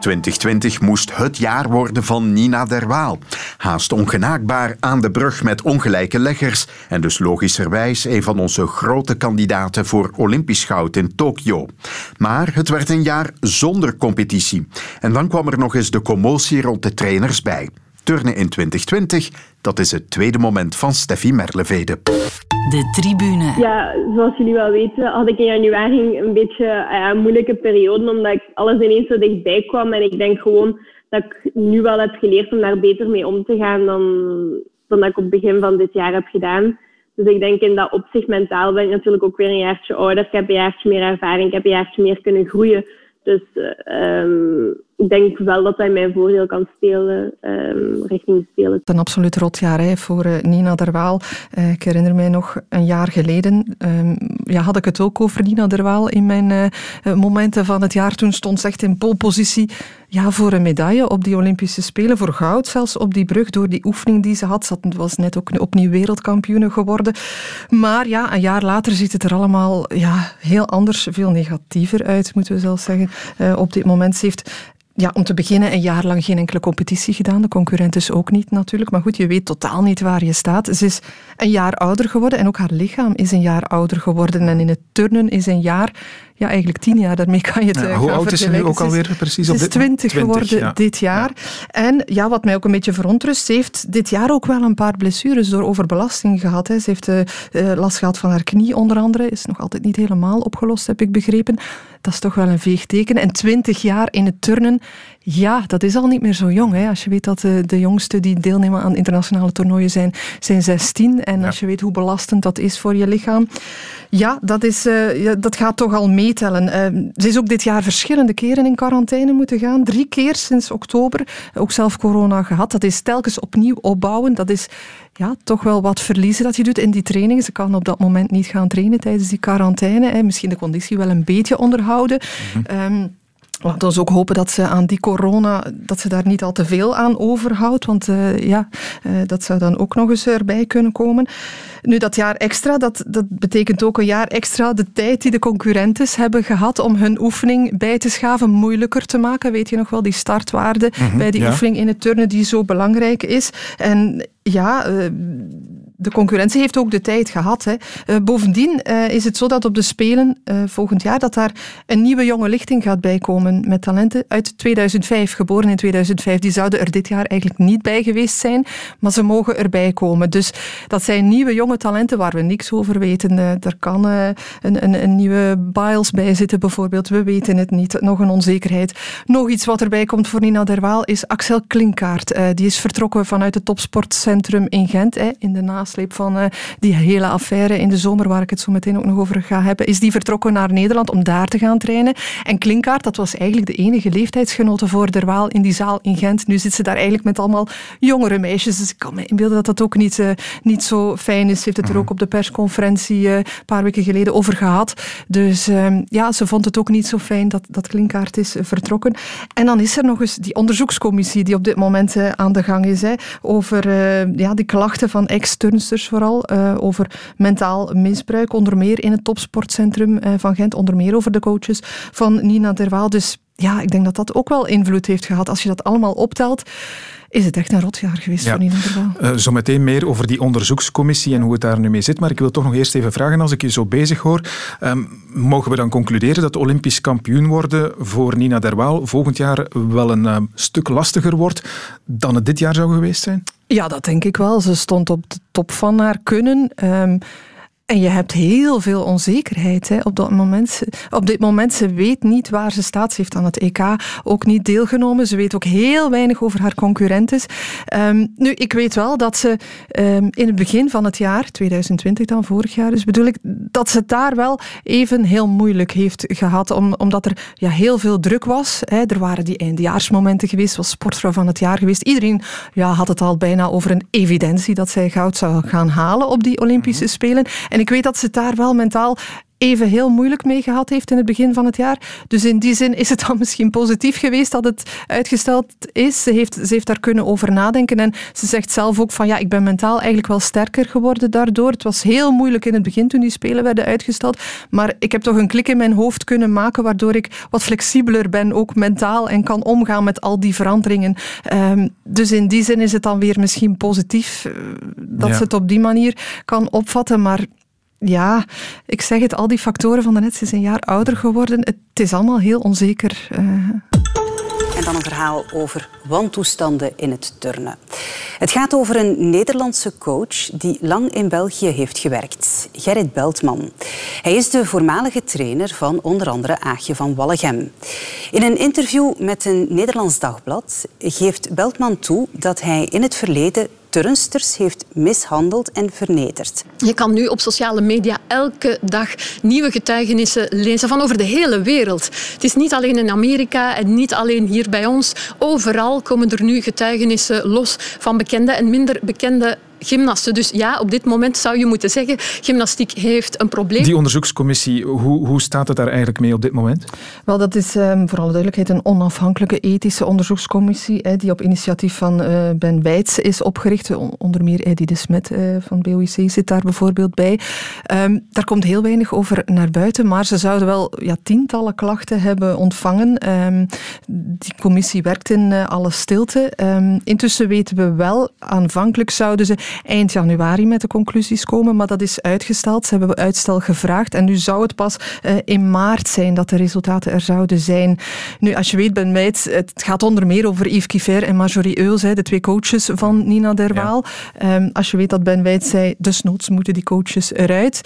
2020 moest het jaar worden van Nina Derwaal. Haast ongenaakbaar aan de brug met ongelijke leggers en dus logischerwijs een van onze grote kandidaten voor Olympisch goud in Tokio. Maar het werd een jaar zonder competitie. En dan kwam er nog eens de commotie rond de trainers bij. Turnen in 2020, dat is het tweede moment van Steffi Merlevede. De tribune. Ja, zoals jullie wel weten had ik in januari een beetje uh, een moeilijke periode, omdat ik alles ineens zo dichtbij kwam. En ik denk gewoon dat ik nu wel heb geleerd om daar beter mee om te gaan dan, dan dat ik op het begin van dit jaar heb gedaan. Dus ik denk in dat opzicht mentaal ben ik natuurlijk ook weer een jaartje ouder. Ik heb een jaartje meer ervaring, ik heb een jaartje meer kunnen groeien. Dus um, ik denk wel dat hij mijn voordeel kan spelen um, richting spelen. Een absoluut rotjaar voor uh, Nina Derwaal. Uh, ik herinner mij nog een jaar geleden, um, ja, had ik het ook over Nina Derwaal in mijn uh, momenten van het jaar. Toen stond ze echt in polpositie ja, voor een medaille op die Olympische Spelen, voor goud zelfs op die brug, door die oefening die ze had. Ze was net ook opnieuw wereldkampioene geworden. Maar ja, een jaar later ziet het er allemaal ja, heel anders, veel negatiever uit, moeten we zelfs zeggen. op dit moment ze heeft ja, om te beginnen een jaar lang geen enkele competitie gedaan. De concurrent is ook niet natuurlijk. Maar goed, je weet totaal niet waar je staat. Ze is een jaar ouder geworden en ook haar lichaam is een jaar ouder geworden. En in het turnen is een jaar ja, eigenlijk tien jaar. Daarmee kan je het ja, eh, Hoe oud is ze nu ook alweer precies? Ze is twintig geworden dit jaar. Ja. En ja, wat mij ook een beetje verontrust, ze heeft dit jaar ook wel een paar blessures door overbelasting gehad. Hè. Ze heeft uh, last gehad van haar knie onder andere. Is nog altijd niet helemaal opgelost, heb ik begrepen. Dat is toch wel een veegteken. En twintig jaar in het turnen, ja, dat is al niet meer zo jong. Hè. Als je weet dat de, de jongsten die deelnemen aan internationale toernooien zijn, zijn 16. En als je weet hoe belastend dat is voor je lichaam Ja, dat, is, uh, ja, dat gaat toch al meetellen. Uh, ze is ook dit jaar verschillende keren in quarantaine moeten gaan. Drie keer sinds oktober. Ook zelf corona gehad. Dat is telkens opnieuw opbouwen. Dat is ja, toch wel wat verliezen dat je doet in die trainingen. Ze kan op dat moment niet gaan trainen tijdens die quarantaine. Hè. Misschien de conditie wel een beetje onderhouden. Mm -hmm. Laten we ook hopen dat ze aan die corona, dat ze daar niet al te veel aan overhoudt, want uh, ja, uh, dat zou dan ook nog eens erbij kunnen komen. Nu, dat jaar extra, dat, dat betekent ook een jaar extra de tijd die de concurrenten hebben gehad om hun oefening bij te schaven moeilijker te maken. Weet je nog wel, die startwaarde mm -hmm, bij die ja. oefening in het turnen die zo belangrijk is. En ja, uh, de concurrentie heeft ook de tijd gehad. Hè. Uh, bovendien uh, is het zo dat op de Spelen uh, volgend jaar dat daar een nieuwe jonge lichting gaat bijkomen met talenten uit 2005, geboren in 2005. Die zouden er dit jaar eigenlijk niet bij geweest zijn, maar ze mogen erbij komen. Dus dat zijn nieuwe jonge talenten waar we niks over weten. er kan een, een, een, nieuwe Biles bij zitten bijvoorbeeld. We weten het niet. Nog een onzekerheid. Nog iets wat erbij komt voor Nina Derwaal is Axel Klinkaart. die is vertrokken vanuit het topsportcentrum in Gent hè, in de naast nasleep van uh, die hele affaire in de zomer, waar ik het zo meteen ook nog over ga hebben, is die vertrokken naar Nederland om daar te gaan trainen. En Klinkaart, dat was eigenlijk de enige leeftijdsgenote voor Derwaal in die zaal in Gent. Nu zit ze daar eigenlijk met allemaal jongere meisjes. Dus ik kan me inbeelden dat dat ook niet, uh, niet zo fijn is. Ze heeft het er ook op de persconferentie uh, een paar weken geleden over gehad. Dus ehm, ja, ze vond het ook niet zo fijn dat, dat Klinkaart is vertrokken. En dan is er nog eens die onderzoekscommissie die op dit moment aan de gang is. Hè, over ja, die klachten van vooral, uh, over mentaal misbruik, onder meer in het topsportcentrum uh, van Gent, onder meer over de coaches van Nina Derwaal. Dus ja, ik denk dat dat ook wel invloed heeft gehad. Als je dat allemaal optelt, is het echt een rotjaar geweest ja. voor Nina Derwaal. Uh, zometeen meer over die onderzoekscommissie en hoe het daar nu mee zit. Maar ik wil toch nog eerst even vragen, als ik je zo bezig hoor, um, mogen we dan concluderen dat Olympisch kampioen worden voor Nina Derwaal volgend jaar wel een uh, stuk lastiger wordt dan het dit jaar zou geweest zijn? Ja, dat denk ik wel. Ze stond op de top van haar kunnen. Um, en je hebt heel veel onzekerheid hè, op, dat moment. op dit moment. Ze weet niet waar ze staat. Ze heeft aan het EK ook niet deelgenomen. Ze weet ook heel weinig over haar concurrentes. Um, nu, ik weet wel dat ze um, in het begin van het jaar, 2020 dan, vorig jaar dus bedoel ik, dat ze het daar wel even heel moeilijk heeft gehad. Om, omdat er ja, heel veel druk was. Hè. Er waren die eindejaarsmomenten geweest, was sportvrouw van het jaar geweest. Iedereen ja, had het al bijna over een evidentie dat zij goud zou gaan halen op die Olympische Spelen. En en ik weet dat ze het daar wel mentaal even heel moeilijk mee gehad heeft in het begin van het jaar. Dus in die zin is het dan misschien positief geweest dat het uitgesteld is. Ze heeft, ze heeft daar kunnen over nadenken en ze zegt zelf ook van ja, ik ben mentaal eigenlijk wel sterker geworden daardoor. Het was heel moeilijk in het begin toen die spelen werden uitgesteld, maar ik heb toch een klik in mijn hoofd kunnen maken waardoor ik wat flexibeler ben, ook mentaal, en kan omgaan met al die veranderingen. Um, dus in die zin is het dan weer misschien positief uh, dat ja. ze het op die manier kan opvatten, maar ja, ik zeg het, al die factoren van de ze is een jaar ouder geworden. Het is allemaal heel onzeker. Uh. En dan een verhaal over wantoestanden in het turnen. Het gaat over een Nederlandse coach die lang in België heeft gewerkt, Gerrit Beltman. Hij is de voormalige trainer van onder andere Aagje van Wallegem. In een interview met een Nederlands dagblad geeft Beltman toe dat hij in het verleden turnsters heeft mishandeld en vernederd. Je kan nu op sociale media elke dag nieuwe getuigenissen lezen van over de hele wereld. Het is niet alleen in Amerika en niet alleen hier bij ons. Overal komen er nu getuigenissen los van bekende en minder bekende gymnasten. Dus ja, op dit moment zou je moeten zeggen, gymnastiek heeft een probleem. Die onderzoekscommissie, hoe, hoe staat het daar eigenlijk mee op dit moment? Wel, dat is um, voor alle duidelijkheid een onafhankelijke ethische onderzoekscommissie hè, die op initiatief van uh, Ben Weitz is opgericht. Onder meer Eddie de Smet uh, van BOIC zit daar bijvoorbeeld bij. Um, daar komt heel weinig over naar buiten, maar ze zouden wel ja, tientallen klachten hebben ontvangen. Um, die commissie werkt in uh, alle stilte. intussen weten we wel, aanvankelijk zouden ze eind januari met de conclusies komen, maar dat is uitgesteld. Ze hebben uitstel gevraagd en nu zou het pas uh, in maart zijn dat de resultaten er zouden zijn. Nu, als je weet, Ben Meijts, het gaat onder meer over Yves Kiver en Marjorie Euls, de twee coaches van Nina Derwaal. Ja. Um, als je weet dat Ben Weitz zei, desnoods moeten die coaches eruit.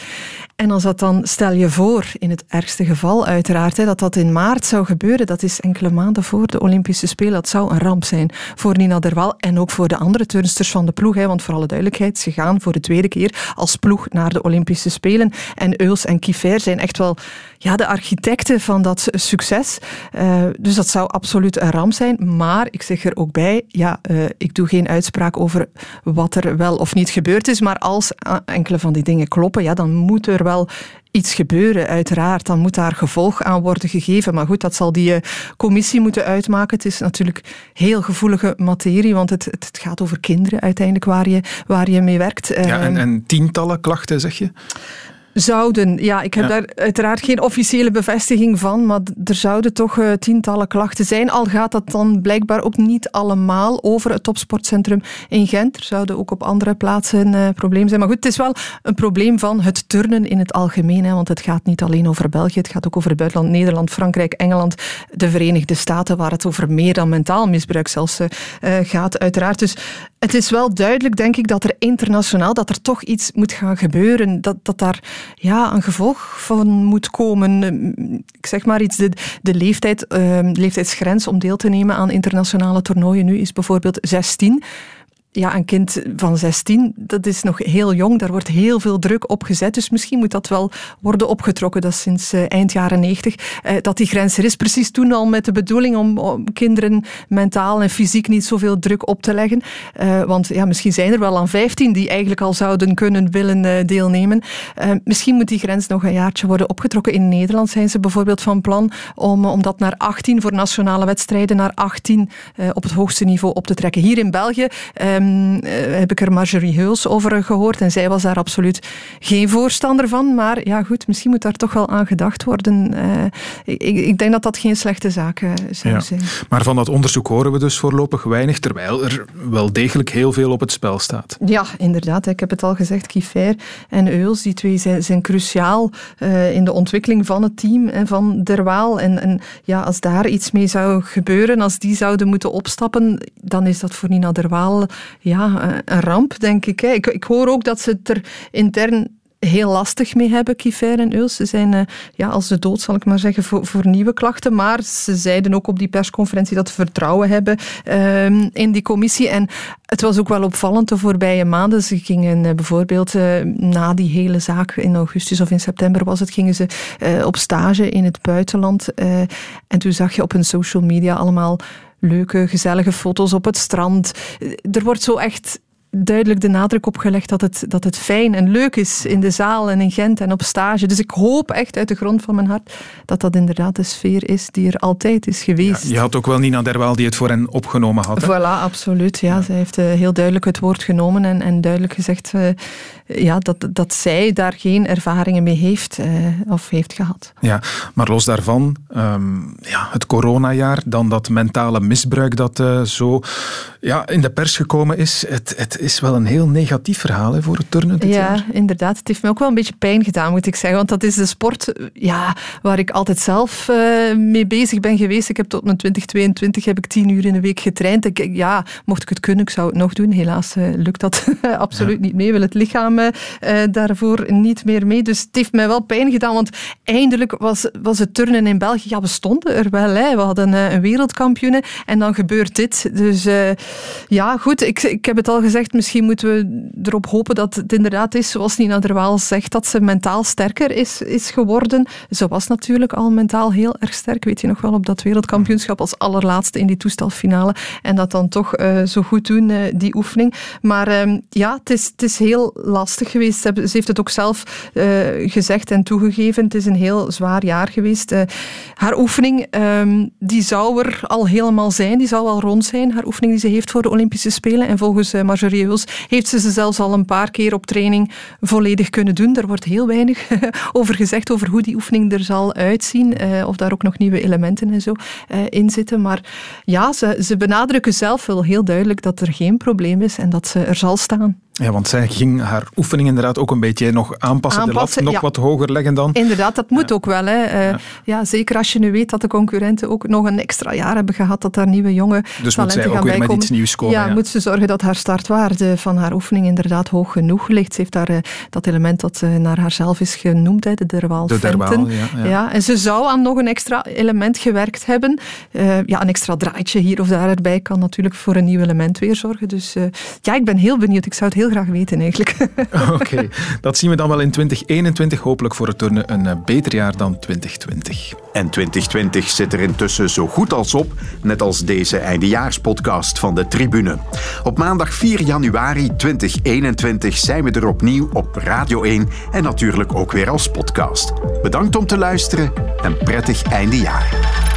En als dat dan, stel je voor, in het ergste geval uiteraard, hè, dat dat in maart zou gebeuren, dat is enkele maanden voor de Olympische Spelen, dat zou een ramp zijn voor Nina Derwaal en ook voor de andere turnsters van de ploeg, hè, want voor alle duidelijkheid, ze gaan voor de tweede keer als ploeg naar de Olympische Spelen. En Euls en Kiefer zijn echt wel ja, de architecten van dat succes. Uh, dus dat zou absoluut een ramp zijn. Maar ik zeg er ook bij, ja, uh, ik doe geen uitspraak over wat er wel of niet gebeurd is. Maar als enkele van die dingen kloppen, ja, dan moet er wel iets gebeuren, uiteraard. Dan moet daar gevolg aan worden gegeven. Maar goed, dat zal die commissie moeten uitmaken. Het is natuurlijk heel gevoelige materie, want het, het gaat over kinderen uiteindelijk waar je, waar je mee werkt. Ja, en, en tientallen klachten, zeg je? Zouden, ja, ik heb Ja. daar uiteraard geen officiële bevestiging van, maar er zouden toch eh, tientallen klachten zijn. Al gaat dat dan blijkbaar ook niet allemaal over het topsportcentrum in Gent. Er zouden ook op andere plaatsen een eh, probleem zijn. Maar goed, het is wel een probleem van het turnen in het algemeen. Hè, want het gaat niet alleen over België, het gaat ook over het buitenland, Nederland, Frankrijk, Engeland, de Verenigde Staten, waar het over meer dan mentaal misbruik zelfs eh, gaat, uiteraard. Dus het is wel duidelijk, denk ik, dat er internationaal dat er toch iets moet gaan gebeuren. Dat, dat daar ja, een gevolg van moet komen. Ehm, Ik zeg maar iets, de, de, leeftijd, ehm, de leeftijdsgrens om deel te nemen aan internationale toernooien nu is bijvoorbeeld 16. Ja, een kind van 16, dat is nog heel jong. Daar wordt heel veel druk op gezet. Dus misschien moet dat wel worden opgetrokken. Dat is sinds eh, eind jaren 90. eh, dat die grens er is. Precies toen al met de bedoeling om, kinderen mentaal en fysiek niet zoveel druk op te leggen. Eh, want ja, misschien zijn er wel aan 15 die eigenlijk al zouden kunnen willen deelnemen. Misschien moet die grens nog een jaartje worden opgetrokken. In Nederland zijn ze bijvoorbeeld van plan om, om dat naar 18 voor nationale wedstrijden, naar 18 eh, op het hoogste niveau op te trekken. Hier in België eh, heb ik er Marjorie Heuls over gehoord en zij was daar absoluut geen voorstander van. Maar ja, goed, misschien moet daar toch wel aan gedacht worden. Eh, ik, ik denk dat dat geen slechte zaak eh, zou Ja. zijn. Maar van dat onderzoek horen we dus voorlopig weinig, terwijl er wel degelijk heel veel op het spel staat. Ja, inderdaad. Ik heb het al gezegd, Kiefer en Euls, die twee zijn, zijn cruciaal in de ontwikkeling van het team en van Der Waal. En, en ja, als daar iets mee zou gebeuren, als die zouden moeten opstappen, dan is dat voor Nina Der Waal ja, eh, een ramp, denk ik. Ik, ik hoor ook dat ze het er intern heel lastig mee hebben, Kiefer en Euls. Ze zijn eh, ja, als de dood, zal ik maar zeggen, voor, voor nieuwe klachten. Maar ze zeiden ook op die persconferentie dat ze vertrouwen hebben ehm, in die commissie. En het was ook wel opvallend de voorbije maanden. Ze gingen eh, bijvoorbeeld na die hele zaak in augustus of in september was het, gingen ze op stage in het buitenland. en toen zag je op hun social media allemaal leuke, gezellige foto's op het strand. Er wordt zo echt duidelijk de nadruk op gelegd dat het, dat het fijn en leuk is in de zaal en in Gent en op stage. Dus ik hoop echt uit de grond van mijn hart dat dat inderdaad de sfeer is die er altijd is geweest. Je had ook wel Nina Derwaal die het voor hen opgenomen had. hè? Voilà, absoluut. Ja, Zij heeft eh, heel duidelijk het woord genomen en, en duidelijk gezegd eh, ja, dat, dat zij daar geen ervaringen mee heeft eh, of heeft gehad. Ja, maar los daarvan, ehm, ja, het coronajaar, dan dat mentale misbruik dat zo ja, in de pers gekomen is. Het, het is wel een heel negatief verhaal hè, voor het turnen dit jaar. Ja, inderdaad. Het heeft me ook wel een beetje pijn gedaan, moet ik zeggen. Want dat is de sport eh, ja, waar ik altijd zelf eh, mee bezig ben geweest. Ik heb tot mijn 2022 heb ik tien uur in de week getraind. Ik, ja, mocht ik het kunnen, ik zou het nog doen. Helaas eh, lukt dat absoluut niet mee. Wil het lichaam daarvoor niet meer mee. Dus het heeft mij wel pijn gedaan, want eindelijk was, was het turnen in België. Ja, we stonden er wel. Hè. We hadden een wereldkampioene en dan gebeurt dit. Dus ja, goed. Ik, ik heb het al gezegd, misschien moeten we erop hopen dat het inderdaad is, zoals Nina Derwaal zegt, dat ze mentaal sterker is, is geworden. Ze was natuurlijk al mentaal heel erg sterk, weet je nog wel, op dat wereldkampioenschap als allerlaatste in die toestelfinale. En dat dan toch eh, zo goed doen, eh, die oefening. Maar ehm, ja, het is, het is heel lastig geweest. Ze, heeft het ook zelf eh, gezegd en toegegeven. Het is een heel zwaar jaar geweest. Haar oefening, ehm, die zou er al helemaal zijn. Die zou al rond zijn. Haar oefening die ze heeft voor de Olympische Spelen. En volgens Marjorie Heeft ze ze zelfs al een paar keer op training volledig kunnen doen. Er wordt heel weinig over gezegd, over hoe die oefening er zal uitzien. eh, of daar ook nog nieuwe elementen en zo eh, in zitten. Maar ja, ze, ze benadrukken zelf wel heel duidelijk dat er geen probleem is en dat ze er zal staan. Ja, want zij ging haar oefening inderdaad ook een beetje nog aanpassen, Aanpassen, de lat nog ja. wat hoger leggen dan. Inderdaad, dat moet ook wel. Hè. Eh, ja. zeker als je nu weet dat de concurrenten ook nog een extra jaar hebben gehad, dat daar nieuwe jonge Dus moet talenten zij ook gaan weer met bijkomen. iets nieuws komen, Ja, moet ze zorgen dat haar startwaarde van haar oefening inderdaad hoog genoeg ligt. Ze heeft daar eh, dat element dat eh, naar haarzelf is genoemd, hè, de derwaal De derwaal, ja, en ze zou aan nog een extra element gewerkt hebben. Eh, ja, een extra draadje hier of daar erbij kan natuurlijk voor een nieuw element weer zorgen. Dus ja, ik ben heel benieuwd. Ik zou het heel graag weten eigenlijk. Oké, dat zien we dan wel in 2021. Hopelijk voor het turnen een eh, beter jaar dan 2020. En 2020 zit er intussen zo goed als op, net als deze eindejaarspodcast van de Tribune. Op maandag 4 januari 2021 zijn we er opnieuw op Radio 1 en natuurlijk ook weer als podcast. Bedankt om te luisteren en prettig eindejaar.